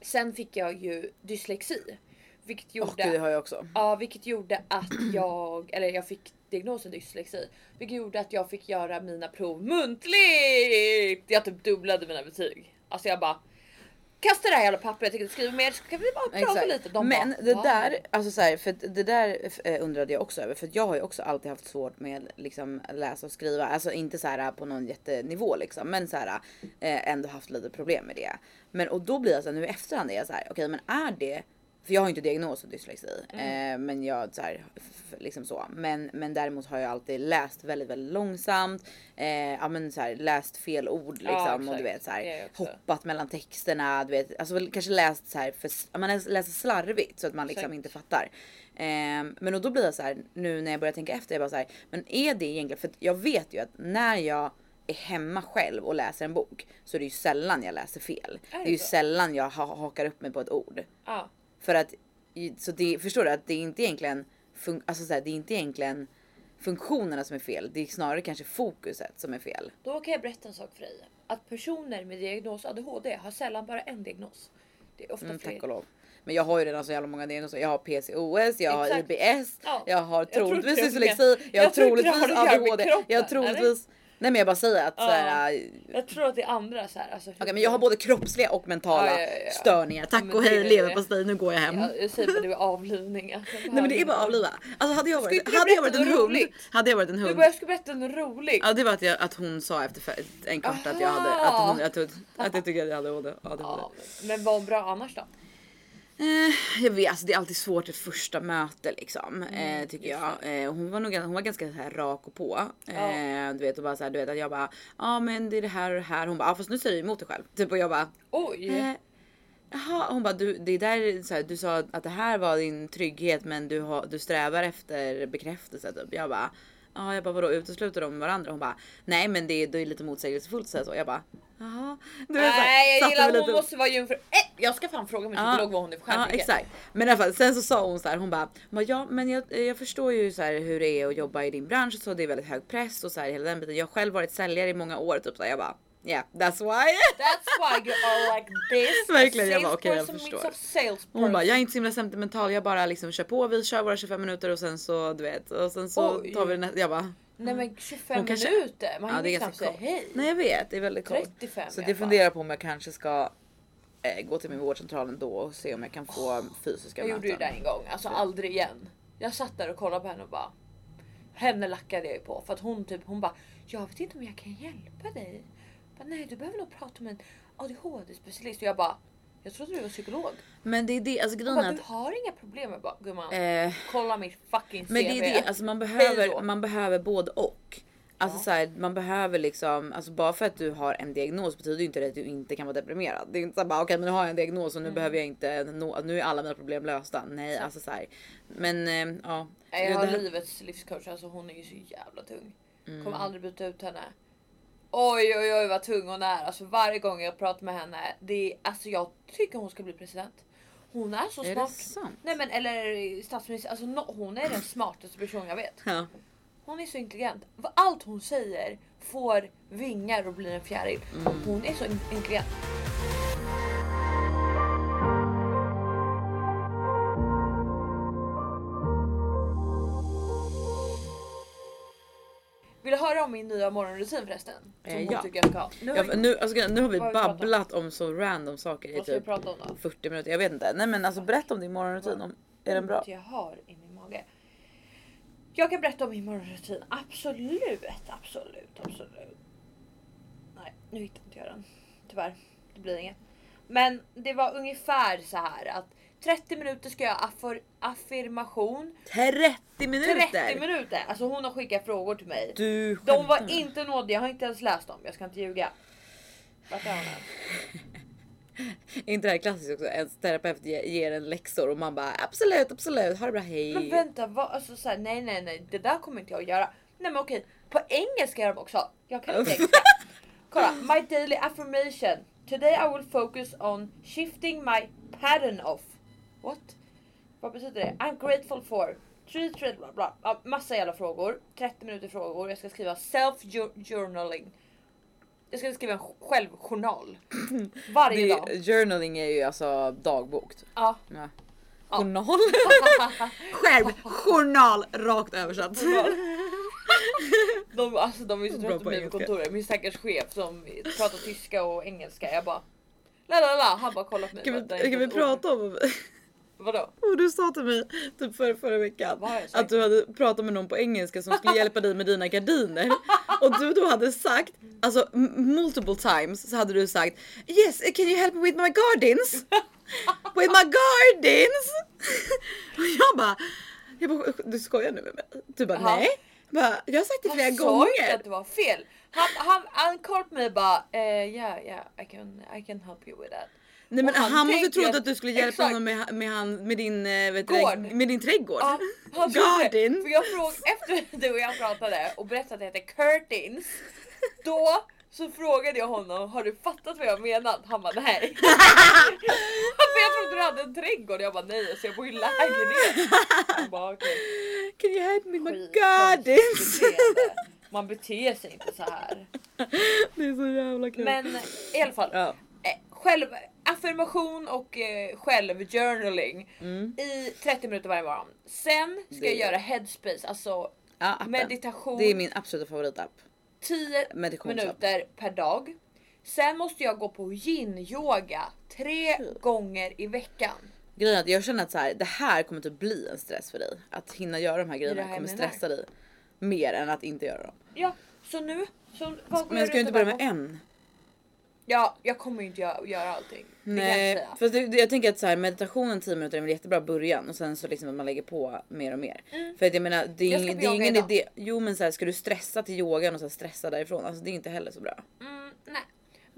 sen fick jag ju dyslexi. Vilket gjorde, gud det har jag också. ja, vilket gjorde att jag, eller jag fick diagnosen dyslexi. Vilket gjorde att jag fick göra mina prov muntligt. Jag typ dubblade mina betyg. Alltså jag bara Kasta det här jävla pappret, jag tänker inte skriva mer så kan vi bara prata Exakt. lite. De Men bara, det "Wow." där, alltså så här, för det där eh, undrade jag också över för jag har ju också alltid haft svårt med liksom läsa och skriva, alltså inte så här på någon jättenivå liksom, men så här eh, ändå haft lite problem med det. Men och då blir jag så här, nu i efterhand är jag så här, okej men är det för jag har inte diagnos och dyslexi, eh, men jag så här, liksom så. Men, men däremot har jag alltid läst väldigt, väldigt långsamt. Eh, ja men så här, läst fel ord liksom Ja, och du vet så här, hoppat mellan texterna, du vet, alltså kanske läst så här för man läser slarvigt så att man liksom Exakt. inte fattar. Ehm, men och då blir jag så här nu när jag börjar tänka efter, jag bara så här, men är det egentligen för jag vet ju att när jag är hemma själv och läser en bok så är det ju sällan jag läser fel. Är det det är ju så? sällan jag ha, hakar upp mig på ett ord. Ja. För att, så det, förstår du att det är inte egentligen, fun, alltså så här, det är inte egentligen funktionerna som är fel, det är snarare kanske fokuset som är fel. Då kan jag berätta en sak för dig. Att personer med diagnos ADHD har sällan bara en diagnos. Det är ofta Mm, fler. tack och lov. Men jag har ju redan så jävla många diagnoser. Jag har PCOS, jag har Exakt. IBS, Ja. jag har troligtvis dyslexi, jag har jag troligtvis har med ADHD, jag har troligtvis Nej men jag bara säger att Ja. såhär, okej Jag tror att det är andra så här. Alltså, men jag har både kroppsliga och mentala Ja, ja, störningar. Tack men och hej leverpastej nu går jag hem. Ja, jag säger bara det är avlivning. Alltså, Nej men det är bara avliva. Alltså hade jag varit, du hade jag varit en något hund. roligt? Hade jag varit en Du hund. bara jag ska berätta något roligt. Ja det var att, jag, att hon sa efter en kvart att jag hade, att, hon, att, hon, att jag tycker att jag hade ADHD. Ja, men- men vad bra annars då? Eh, jag vet, alltså det är alltid svårt ett första möte liksom. Mm, eh, tycker jag. Eh, hon var nog hon var ganska så här rak och på. Eh, du vet och bara så här, du vet att jag bara ja ah, men det är det här och det här. Hon bara ah, fast nu säger du emot dig själv. Typ och jag bara Oj. eh, Jaha, hon bara du, det där, så här, du sa att det här var din trygghet men du, har, du strävar efter bekräftelse typ. Jag bara Ja jag bara vadå utesluter de varandra? Hon bara nej men det, är- det är lite motsägelsefullt så, här, så. Jag bara jaha. Nej jag gillar att hon lite- måste vara jungfru. Eh, jag ska fan fråga min Ja. psykolog vad hon är för Ja stjärntecken. exakt. Men i alla fall sen så sa hon så här, hon bara, ja men jag, jag förstår ju så här hur det är att jobba i din bransch så det är väldigt hög press och så här hela den biten. Jag har själv varit säljare i många år typ så här, jag bara yeah that's why. That's why you are like this. Verkligen, jag bara, okej, jag Salesperson förstår. Hon bara jag är inte så himla sentimental, jag bara liksom kör på, vi kör våra 25 minuter och sen så du vet och sen så Oj. tar vi nästa. Jag bara Nej men 25 Hon kanske- minuter. Man ja det hinner knappt säga hej. Nej jag vet det är väldigt kort. 35 Så det fall. funderar på om jag kanske ska eh, gå till min vårdcentral ändå och se om jag kan få fysiska Jag gjorde ju det möten. en gång, alltså aldrig igen. Jag satt där och kollade på henne och bara. Henne lackade jag ju på för att hon typ hon bara. Jag vet inte om jag kan hjälpa dig. Bara, Nej du behöver nog prata med en ADHD specialist och jag bara. Jag trodde du var psykolog. Men det är det, alltså grejen bara, är du att har inga problem. Jag bara gumman. eh, Kolla mitt fucking CV. Men det är det, alltså man behöver, man behöver både och. Alltså Ja. så här, man behöver liksom, alltså bara för att du har en diagnos betyder ju inte det att du inte kan vara deprimerad. Det är inte så här bara okej men nu har jag en diagnos och nu Mm. behöver jag inte, nå, nu är alla mina problem lösta. Nej alltså så här. Men eh, ja. Jag har det livets livscoach, alltså hon är ju så jävla tung. Mm. Kommer aldrig byta ut henne. Oj oj oj vad tung hon är. Alltså varje gång jag pratar med henne. Det är, alltså jag tycker hon ska bli president. Hon är så Är det smart. sant? Nej men eller statsminister. Alltså no, hon är den smartaste person jag vet. Ja. Hon är så intelligent. Allt hon säger får vingar och blir en fjäril. Mm. Hon är så in- intelligent. Vill du höra om min nya morgonrutin förresten? Som Eh, ja. tycker jag ska ha. Nu, Ja, för nu, alltså, nu har vi har pratat om? babblat om så random saker i typ prata om då? 40 minuter. Jag vet inte. Nej men alltså berätta om din morgonrutin. Om, är den bra? Jag har i min mage. Jag kan berätta om min morgonrutin. Absolut, absolut, absolut. Nej, nu hittar inte jag den. Tyvärr, det blir inget. Men det var ungefär så här att 30 minuter ska jag affor, affirmation. 30 minuter! 30 minuter! Alltså hon har skickat frågor till mig. Du De var inte nådiga, jag har inte ens läst dem. Jag ska inte ljuga. Vart är hon? Är inte det här klassiskt också? En terapeut ge- ger en läxor och man bara absolut, absolut, ha det bra, hej. Men vänta, vad, alltså, så här, nej nej nej det där kommer inte jag att göra. Nej men okej, på engelska gör de också. Jag kan inte engelska. Kolla, my daily affirmation. Today I will focus on shifting my pattern of. What? Vad betyder det? I'm grateful for. Three, three, bla, bla. Ja, massa jävla frågor. 30 minuter frågor. Jag ska skriva self journaling. Jag ska skriva en självjournal. Varje Det, dag. journaling är ju alltså dagbok. Ja. Ja. Ja. Journal. Själv, journal rakt översatt. De, alltså, de är så trötta på mig på kontoret. Min stackars chef som pratar tyska och engelska. Jag bara... La, la, la. Han bara kollar på mig. Kan vi, "Det är kan vi inte ett ord." prata om Vadå? vad du sa till mig typ förra, förra veckan? Att du hade pratat med någon på engelska som skulle hjälpa dig med dina gardiner. Och du då hade sagt, alltså multiple times så hade du sagt Yes, can you help me with my gardens? With my gardens! Och jag bara, jag bara du skojar nu med mig? Du bara Jaha. nej. Jag Bara, jag har sagt det flera Han sa inte gånger. att det var fel. Han, han, han kollade på mig och bara eh, yeah, yeah, I can, I can help you with that. Nej men han, han måste trott att- att du skulle hjälpa exakt. honom med, med, han, med, din, eh, vet Gård. det, med din trädgård. Ja, han trodde. Garden. För jag frågade efter du och jag pratade och berättade att det heter curtains. Då så frågade jag honom, har du fattat vad jag menat? Han bara nej. För jag trodde du hade en trädgård. Jag bara nej, alltså jag bor i lägenhet. Han bara okej. Can you help me my gardens? Man beter sig inte så här. det är så jävla kul. Men i alla fall. ja. eh, Själv, affirmation och eh, självjournaling Mm. i 30 minuter varje morgon. Sen ska Det- jag göra headspace, alltså Ja, meditation. Det är min absoluta favoritapp. 10 Meditationsapp. minuter per dag. Sen måste jag gå på yin-yoga tre gånger i veckan. Grejen att jag känner att så här, det här kommer typ bli en stress för dig. Att hinna göra de här grejerna här kommer stressa dig. Mer än att inte göra dem. Ja, så nu... Så, Men jag ska ju runt inte börja med en. Ja, jag kommer ju inte göra, göra allting. Det kan jag Nej, säga. för det, jag tänker att så här, meditationen 10 minuter är en jättebra början och sen så liksom att man lägger på mer och mer. För att jag menar det är, Mm. Jag det är ingen idag. idé. Jo men så här, ska du stressa till yogan och så stressa därifrån? Alltså det är inte heller så bra. Mm, nej,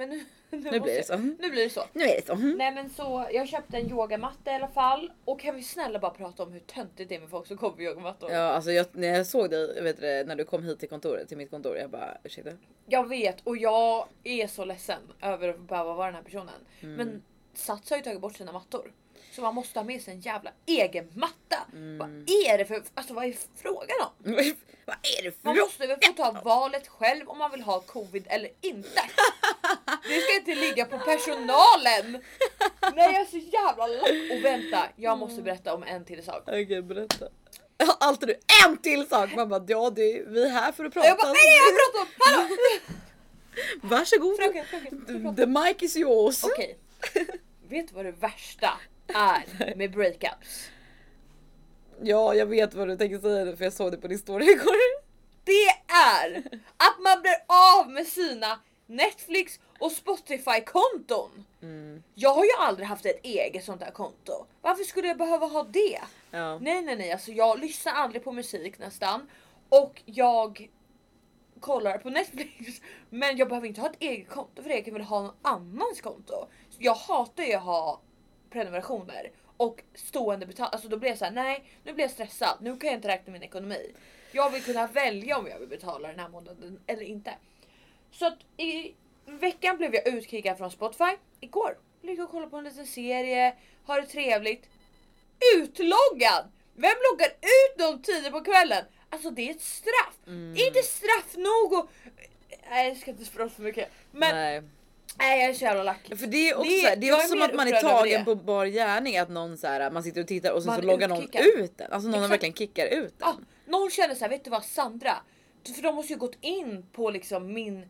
men nu, nu, Nu blir det jag- så. Nu blir det så. Nu är det så. Mm. Nej men så, jag köpte en yogamatta i alla fall. Och kan vi snälla bara prata om hur töntigt det är med folk som kommer på yogamattor? Ja alltså jag, när jag såg dig vet du, när du kom hit till kontoret, till mitt kontor, jag bara ursäkta? Jag vet och jag är så ledsen över att behöva vara den här personen. Mm. Men Sats har ju tagit bort sina mattor. Så man måste ha med sig en jävla egen matta. Mm. Vad är det för, alltså vad är frågan om? Vad är det för Man måste väl få ta valet själv om man vill ha covid eller inte. Det ska inte ligga på personalen. Nej jag är så jävla lack. Och vänta, jag måste berätta om en till sak. Okej berätta. Alltid du en till sak. Man bara ja det, vi är här för att prata. Jag bara nej jag pratar om, hallå! Varsågod. Fröken, fröken. The mic is yours. Okej. Vet du vad det värsta är med breakups? Ja jag vet vad du tänker säga nu, för jag såg det på din story igår. Det är att man blir av med sina Netflix och Spotify konton. Jag har ju aldrig haft ett eget sånt där konto. Varför skulle jag behöva ha det? Ja. Nej nej nej, alltså jag lyssnar aldrig på musik nästan. Och jag kollar på Netflix. Men jag behöver inte ha ett eget konto för det. Jag kan väl ha någon annans konto. Jag hatar ju att ha prenumerationer och stående betalning. Alltså då blir jag så här: nej nu blir jag stressad. Nu kan jag inte räkna min ekonomi. Jag vill kunna välja om jag vill betala den här månaden eller inte. Så att i veckan blev jag utkickad från Spotify. Igår ligger och kollar på en liten serie, har det trevligt. Utloggad! Vem loggar ut de tider på kvällen? Alltså det är ett straff. Det är inte straff nog och... Nej jag ska inte prata för mycket. Men nej. Nej. jag är så jävla lack. För det är också, Det- det är också är som att man är tagen på bar gärning att någon så här, man sitter och tittar och sen Man så loggar någon ut den. Alltså någon Exakt. verkligen kickar ut den. Ja, någon känner så här, vet du vad Sandra? För de måste ju gått in på liksom min...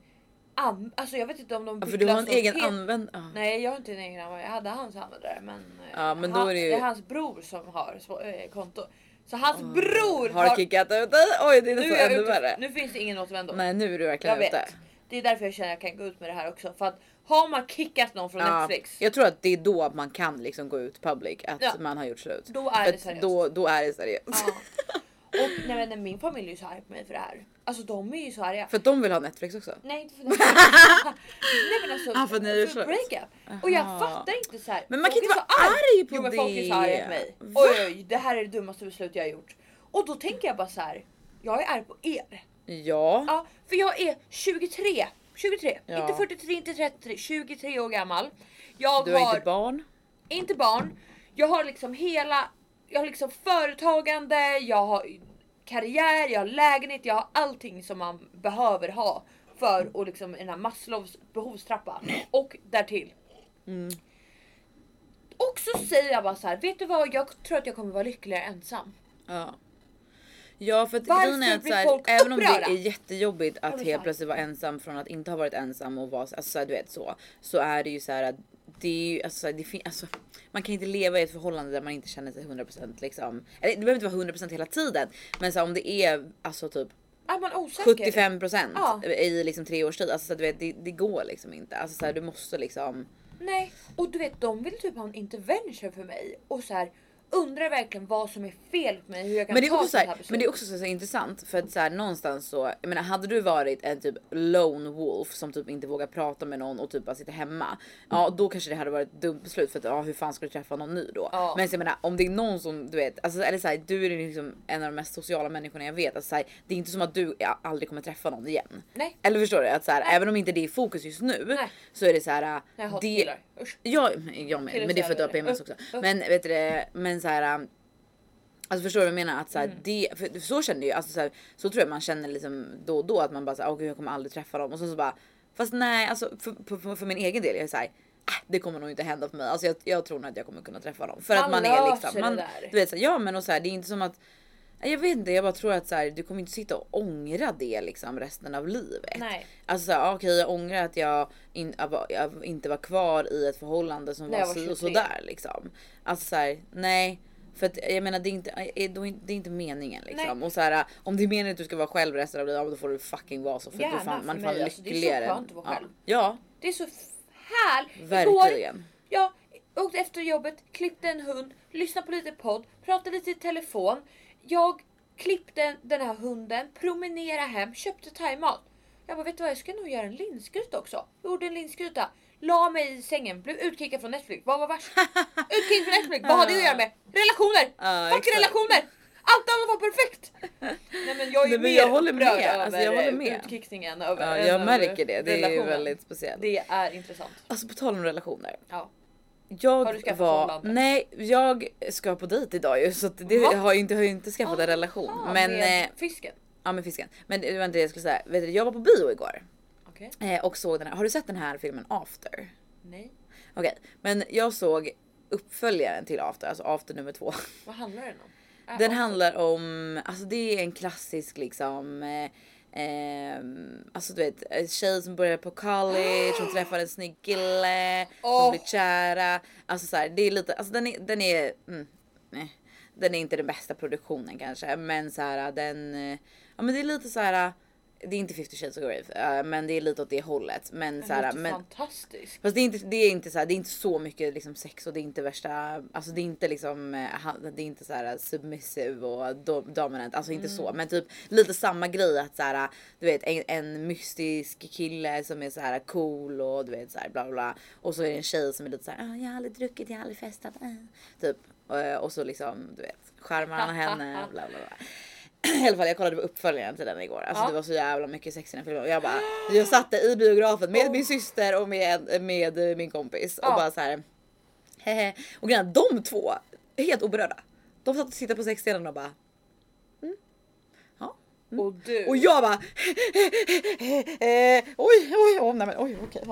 An- alltså jag vet inte om de Ja, för du har en egen helt- användare. Nej jag har inte en egen användare, jag hade hans användare men, eh, Ja, men då han, är det ju- är hans bror som har så- eh, konto. Så hans bror Har kickat ut dig? Oj det är nu, nästan ännu värre. nu finns det ingen återvändo. Nej nu är du verkligen jag ute. vet. Det är därför jag känner att jag kan gå ut med det här också. För att har man kickat någon från Ja, Netflix. jag tror att det är då man kan liksom gå ut public att Ja. man har gjort slut. Då är För det seriöst. Då, då är det seriöst. Ja. Och nej, men min familj är ju så arg på mig för det här. Alltså de är ju så arga. För att de vill ha Netflix också. Nej inte för det. Nej men alltså Ah, för ni är för breakup. Och jag fattar inte så här. Men man kan inte är vara arg på jo, men folk är så arga på mig. Va? Oj, oj det här är det dummaste beslut jag har gjort. Och då tänker jag bara så här. Jag är arg på er. Ja. Ja, för jag är 23. 23, Ja. inte 43, inte 33, 23 år gammal. Jag Du har har inte barn. inte barn. Jag har liksom hela, jag har liksom företagande, jag har karriär, jag har lägenhet, jag har allting som man behöver ha för att liksom den här Maslows behovstrappa och därtill. Mm. Och så säger jag bara så här, vet du vad? Jag tror att jag kommer vara lyckligare ensam. Ja. Ja för att grejen är att så här, även om det är jättejobbigt att helt plötsligt vara ensam från att inte ha varit ensam och vara alltså, så här, du vet så. Så är det ju så här att det är ju alltså, det fin- alltså man kan inte leva i ett förhållande där man inte känner sig 100% liksom. Eller det behöver inte vara 100% hela tiden. Men så här, om det är alltså typ Är man osäker? 75% Ja. i liksom tre års tid. Alltså så du vet det, det går liksom inte. Alltså så här, du måste liksom. Nej, och du vet de vill typ ha en intervention för mig och så här undrar verkligen vad som är fel på mig, hur jag kan Men det är ta också så sånt här här, beslut. men det är också så, så intressant för att så här, någonstans så, jag menar hade du varit en typ lone wolf som typ inte vågar prata med någon och typ bara sitter hemma. Ja då kanske det hade varit ett dumt beslut för att ja, hur fan ska du träffa någon ny då? Ja. Men så jag menar om det är någon som du vet, alltså eller så här, du är liksom en av de mest sociala människorna jag vet. Alltså, så här, det är inte som att du aldrig kommer träffa någon igen. Nej. Eller förstår du? Att så här, även om inte det är fokus just nu Nej. så är det så här. Det. Usch. Ja, jag med. Men det är för att du har. PMS också. Men vet du men så här. Alltså förstår du vad jag menar? Att så, här, Mm. det, för så känner jag, alltså så, här, så tror jag man känner liksom då och då att man bara såhär, åh gud jag kommer aldrig träffa dem och så, så bara fast nej alltså för, för, för min egen del jag är såhär äh, det kommer nog inte hända för mig. Alltså jag, jag tror nog att jag kommer kunna träffa dem för Man att man är liksom man, du vet så här, ja men och så här, det är inte som att Jag vet inte, jag bara tror att så här, du kommer inte sitta och ångra det liksom resten av livet. Nej. Alltså så okej jag ångrar att jag, in, jag inte var kvar i ett förhållande som jag var var 23. sådär liksom. Alltså så här, nej. För att jag menar det är inte, eh, det är inte meningen liksom. Nej. Och så här, om det är meningen att du ska vara själv resten av livet, ja, då får du fucking vara så. För att Gärna du fan, man är mig, fan alltså, det är så lyckligare. skönt att vara själv. Ja, Det är så härligt. Igår, verkligen. jag åkte efter jobbet, klippte en hund, lyssnade på lite podd, pratade lite i telefon. Jag klippte den här hunden, promenerade hem, köpte thaimat. Jag bara, vet du vad? Jag ska nog göra en linsgryta också. Jag gjorde en linsgryta. La mig i sängen, blev utkickad från Netflix. Vad var värst? Utkickad från Netflix, vad har det att göra med? Relationer! Ja, Fuck relationer! Allt annat var perfekt! Nej men jag är Nej, mer jag håller med. över Alltså, jag håller med. utkickningen. Över, Ja, jag märker det. Det är väldigt speciellt. Det är intressant. Alltså på tal om relationer. Ja. Jag Har du skaffat var, nej jag ska på dejt idag ju så det Va? har ju inte, har ju inte skaffat en relation. Ah, Men, med eh, fisken. ja med fisken. Men det var inte det jag skulle säga. Vet du, jag var på bio igår Okej. eh, och såg den här. Har du sett den här filmen After? Nej. Okej, men jag såg uppföljaren till After, alltså After nummer två. Vad handlar den om? Äh, Den handlar om, alltså det är en klassisk liksom eh, ehm, alltså du vet, en tjej som börjar på college, hon träffar en snygg kille, Åh. de blir kära. Alltså så här, det är lite, alltså den är, den är, mm, nej, den är inte den bästa produktionen kanske, men så här den, eh, ja men det är lite så här. Det är inte 50 shades of Grey, eh, men det är lite åt det hållet. Men så Den här, låter men, fantastisk. Fast det är inte, det är inte så här, det är inte så mycket liksom sex och det är inte värsta, alltså det är inte liksom, eh, det är inte så här submissive och do, dominant, alltså inte så, men typ lite samma grej att så här, du vet en, en mystisk kille som är så här cool och du vet så här bla bla och så är det en tjej som är lite så här, "Ah, jag har aldrig druckit, jag har aldrig festat, äh." typ Eh, och så liksom du vet charmar han henne bla bla bla. I alla fall jag kollade på uppföljaren till den igår. Alltså Ja. det var så jävla mycket sex i den filmen och jag bara jag satt i biografen med Oh. min syster och med, med eh, min kompis och Ja. bara så här. Hehe. Och grejen de två helt oberörda. De satt och tittade på sexscenen och bara. Ja. Och du. Och jag bara eh, oj oj oj nej men oj okej.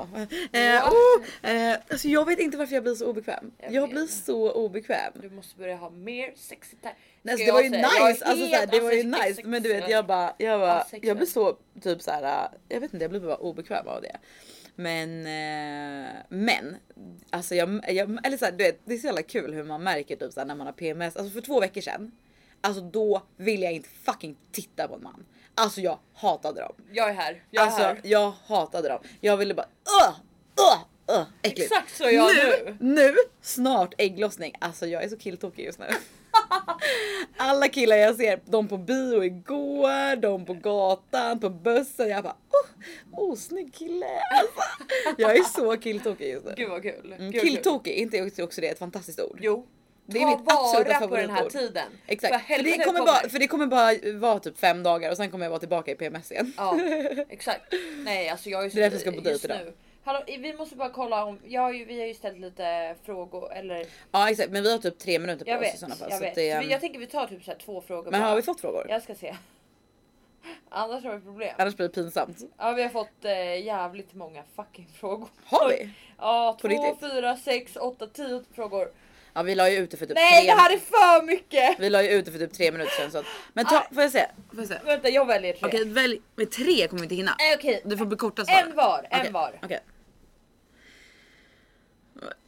Eh, Ja. oh, eh, alltså jag vet inte varför jag blir så obekväm. Jag Jag, blir så obekväm. Du måste börja ha mer sex i där. Nej, alltså, det var ju säga. Nice, alltså, såhär, det var ju nice men du vet jag bara, jag, bara, jag blir så typ så här. jag vet inte jag blir bara obekväm av det. Men, eh, men, alltså jag, jag eller så här, du vet det är så jävla kul hur man märker typ så här, när man har PMS, alltså för två veckor sedan. Alltså då ville jag inte fucking titta på en man. Alltså jag hatade dem. Jag är här. Jag är alltså här. jag hatade dem. Jag ville bara uh, uh, uh, äckligt. Exakt så är jag nu, nu, snart ägglossning. Alltså jag är så killtokig just nu. Alla killar jag ser, de på bio igår, de på gatan, på bussen. Jag bara oh, oh snygg kille. Alltså, jag är så killtokig just nu. Gud vad kul. Mm, kul. Killtokig, inte också det ett fantastiskt ord? Jo. Det är mitt absoluta på den här tiden. Exakt, för, det helvete kommer bara, för det kommer bara vara typ fem dagar och sen kommer jag vara tillbaka i PMS igen. Ja, exakt. Nej alltså jag är Det är därför jag ska på dejt idag. nu. Hallå, vi måste bara kolla om, jag har ju, vi har ju ställt lite frågor eller Ja exakt, men vi har typ tre minuter på jag oss i vet, sådana fall. jag så vet. att det, vi- jag tänker vi tar typ så två frågor men bara. har vi fått frågor? Jag ska se. Annars har vi problem. Annars blir det pinsamt. Ja vi har fått eh, jävligt många fucking frågor. Har vi? Ja, På två, riktigt? fyra, sex, åtta, tio frågor. Ja vi la ju ut det för typ Nej tre det här är för mycket! Vi la ju ut det för typ tre minuter sedan så att, Men ta, får jag se? Får jag se? Vänta jag väljer tre. Okej välj, med tre kommer vi inte hinna. Nej, okej. Du får bekorta svaren. En var, en Okej, var. Okej.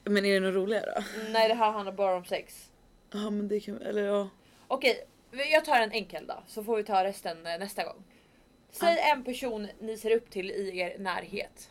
Men är det något roligare då? Nej det här handlar bara om sex. Ja men det kan eller ja. Okej, jag tar en enkel då så får vi ta resten eh, nästa gång. Säg en person ni ser upp till i er närhet.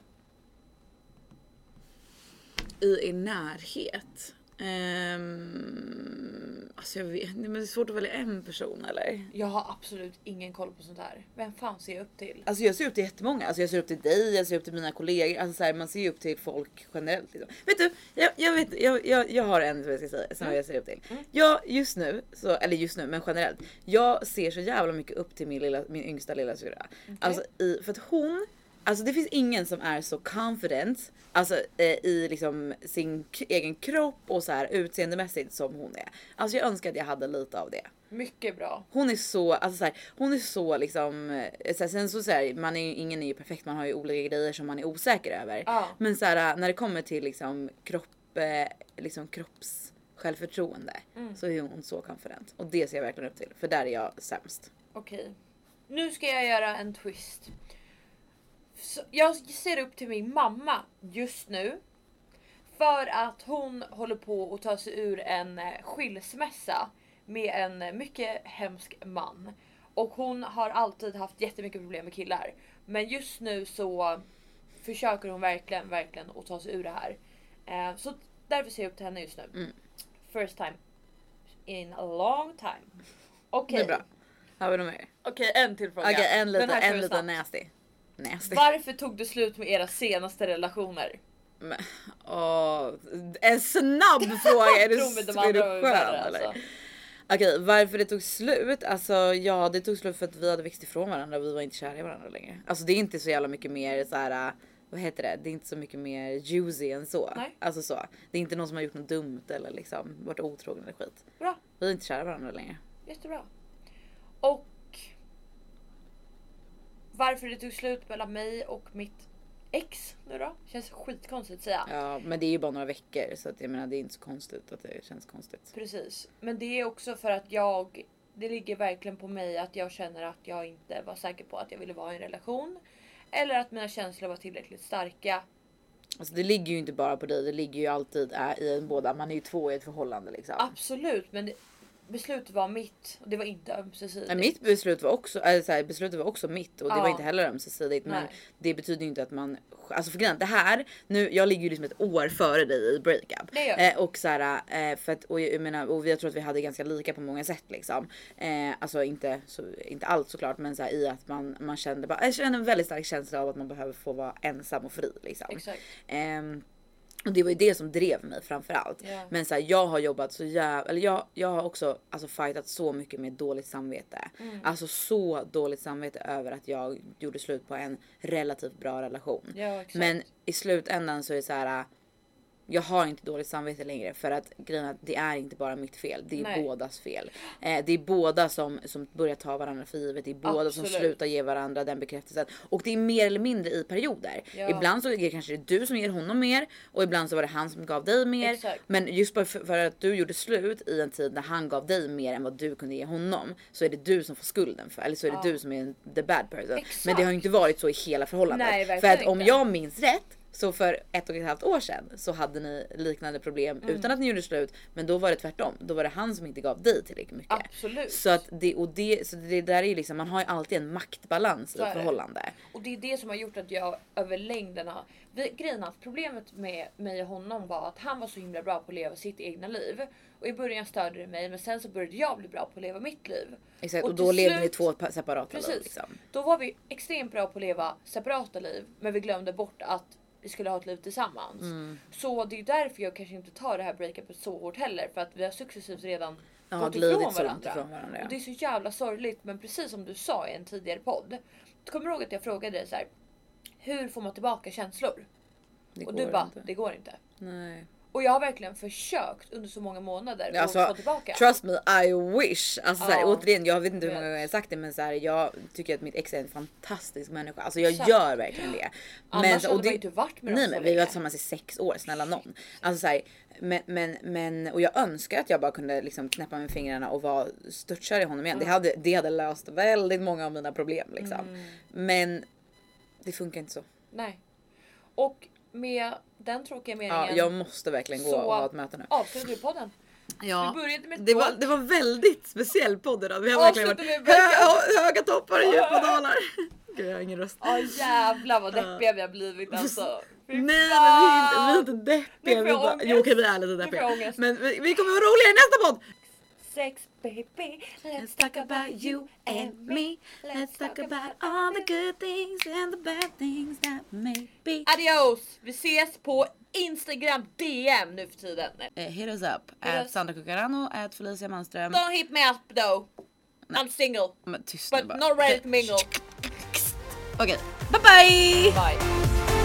I er närhet. Um, alltså jag vet men det är svårt att välja en person eller? Jag har absolut ingen koll på sånt här. Vem fan ser jag upp till? Alltså jag ser upp till jättemånga. Alltså jag ser upp till dig, jag ser upp till mina kollegor. Alltså så här, man ser ju upp till folk generellt. Liksom. Vet du, jag, jag, vet, jag, jag, jag har en som jag ska säga som jag ser upp till. Mm. Jag just nu, så, eller just nu men generellt. Jag ser så jävla mycket upp till min, lilla, min yngsta lilla syrra. Alltså i, för att hon, alltså det finns ingen som är så confident. Alltså eh, i liksom sin egen kropp och så här utseendemässigt som hon är. Alltså jag önskar att jag hade lite av det. Mycket bra. Hon är så, alltså så här, hon är så liksom, eh, så här, sen så, så här, man är ju, ingen är ju perfekt, man har ju olika grejer som man är osäker över. Ja. Men så här, när det kommer till liksom kropp, eh, liksom kropps självförtroende Mm. så är hon så confident. Och det ser jag verkligen upp till. För där är jag sämst. Okej. Nu ska jag göra en twist. Så jag ser upp till min mamma just nu. För att hon håller på att ta sig ur en eh, skilsmässa med en eh, mycket hemsk man. Och hon har alltid haft jättemycket problem med killar. Men just nu så försöker hon verkligen, verkligen att ta sig ur det här. Eh, så därför ser jag upp till henne just nu. Mm. First time in a long time. Okej. Det är bra. Har vi något mer? Okej, en till fråga. Okej, en Den liten, en snabbt. nasty. Nasty. Varför tog det slut med era senaste relationer? Men, åh, en snabb fråga! Är du, är du skön värre, eller? alltså. Okej, varför det tog slut? Alltså ja, det tog slut för att vi hade växt ifrån varandra och vi var inte kära i varandra längre. Alltså det är inte så jävla mycket mer så här. Vad heter det? Det är inte så mycket mer juicy än så. Nej. Alltså så. Det är inte någon som har gjort något dumt eller liksom varit otrogen eller skit. Bra, Vi är inte kära i varandra längre. jättebra. Och varför det tog slut mellan mig och mitt ex nu då? Känns skitkonstigt att säga. Ja, men det är ju bara några veckor så att jag menar det är inte så konstigt att det känns konstigt. Precis. Men det är också för att jag, det ligger verkligen på mig att jag känner att jag inte var säker på att jag ville vara i en relation. Eller att mina känslor var tillräckligt starka. Alltså det ligger ju inte bara på dig, det ligger ju alltid äh, i en båda. Man är ju två i ett förhållande liksom. Absolut, men det, beslutet var mitt och det var inte ömsesidigt. Men mitt beslut var också, eller så här, beslutet var också mitt och det Ja. var inte heller ömsesidigt. Men Nej. det betyder ju inte att man, alltså för grejen, det här, nu, jag ligger ju liksom ett år före dig i breakup. Det gör du. Eh, och så här, eh, för att, och jag menar, och jag tror att vi hade ganska lika på många sätt liksom. Eh, alltså inte, så, inte allt såklart men så här, i att man, man kände bara, jag kände en väldigt stark känsla av att man behöver få vara ensam och fri liksom. Exakt. Och det var ju det som drev mig framför allt. Ja. Men så här, jag har jobbat så jävla, eller jag, jag har också alltså fightat så mycket med dåligt samvete. Mm. Alltså så dåligt samvete över att jag gjorde slut på en relativt bra relation. Exakt. Men i slutändan så är det så här. Jag har inte dåligt samvete längre för att grejen att det är inte bara mitt fel. Det är Nej. bådas fel. Eh, det är båda som, som börjar ta varandra för givet. Det är båda som Absolut. slutar ge varandra den bekräftelsen. Och det är mer eller mindre i perioder. Ja. Ibland så är det kanske du som ger honom mer och ibland så var det han som gav dig mer. Exakt. Men just bara för, för att du gjorde slut i en tid när han gav dig mer än vad du kunde ge honom så är det du som får skulden för eller så är det Ja. du som är the bad person. Exakt. Men det har ju inte varit så i hela förhållandet. Nej, för att om inte. jag minns rätt så för ett och ett halvt år sedan så hade ni liknande problem Mm. utan att ni gjorde slut. Men då var det tvärtom. Då var det han som inte gav dig tillräckligt mycket. Absolut. Så att det och det så det där är ju liksom man har ju alltid en maktbalans i det. förhållande. Och det är det som har gjort att jag över längden har... Vi, grejen att problemet med mig och honom var att han var så himla bra på att leva sitt egna liv. Och i början störde det mig men sen så började jag bli bra på att leva mitt liv. Exakt och, Och då levde ni slut- två pa- separata liv. Precis. Liksom. Då var vi extremt bra på att leva separata liv men vi glömde bort att vi skulle ha ett liv tillsammans. Mm. Så det är därför jag kanske inte tar det här breakupet så hårt heller för att vi har successivt redan Ja, gått ifrån varandra. ifrån varandra. Och det är så jävla sorgligt men precis som du sa i en tidigare podd. Du kommer ihåg att jag frågade dig så här. Hur får man tillbaka känslor? Det och du bara, inte. det går inte. Nej. Och jag har verkligen försökt under så många månader Alltså, att få tillbaka. Trust me, I wish. Alltså så här, Ja. återigen, jag vet inte hur många gånger jag har sagt det men så här, jag tycker att mitt ex är en fantastisk människa. Alltså jag Exakt. gör verkligen det. Annars och hade det- man inte varit med dem Nej så men vi har varit tillsammans i sex år, snälla någon. Alltså så här, men, men, men och jag önskar att jag bara kunde liksom knäppa med fingrarna och vara störtkär i honom igen. Det, hade, det hade löst väldigt många av mina problem liksom. Mm. Men det funkar inte så. Nej. Och med den tråkiga meningen Ja, jag måste verkligen gå Så- och ha ett möte nu. avslutar vi podden. Ja. Det var, det var väldigt speciell podd idag. Vi har verkligen varit hö, höga toppar och djupa dalar. Gud jag har ingen röst. Ja jävlar vad deppiga vi har blivit alltså. Nej men vi är inte, vi är inte Nu deppiga. får Vi jag bara, ångest. jo okej vi är lite deppiga. Men vi, vi kommer vara roliga i nästa podd. Sex baby, Let's talk about you and me. Let's talk about all the good things and the bad things that may be. Adios! Vi ses på Instagram DM nu för tiden. Eh, hit us up. Hit At us. Sandra Cucarano, at Felicia Manström. Don't hit me up though. I'm single. Men tyst But bara. not ready to mingle. Okej, bye bye! Bye.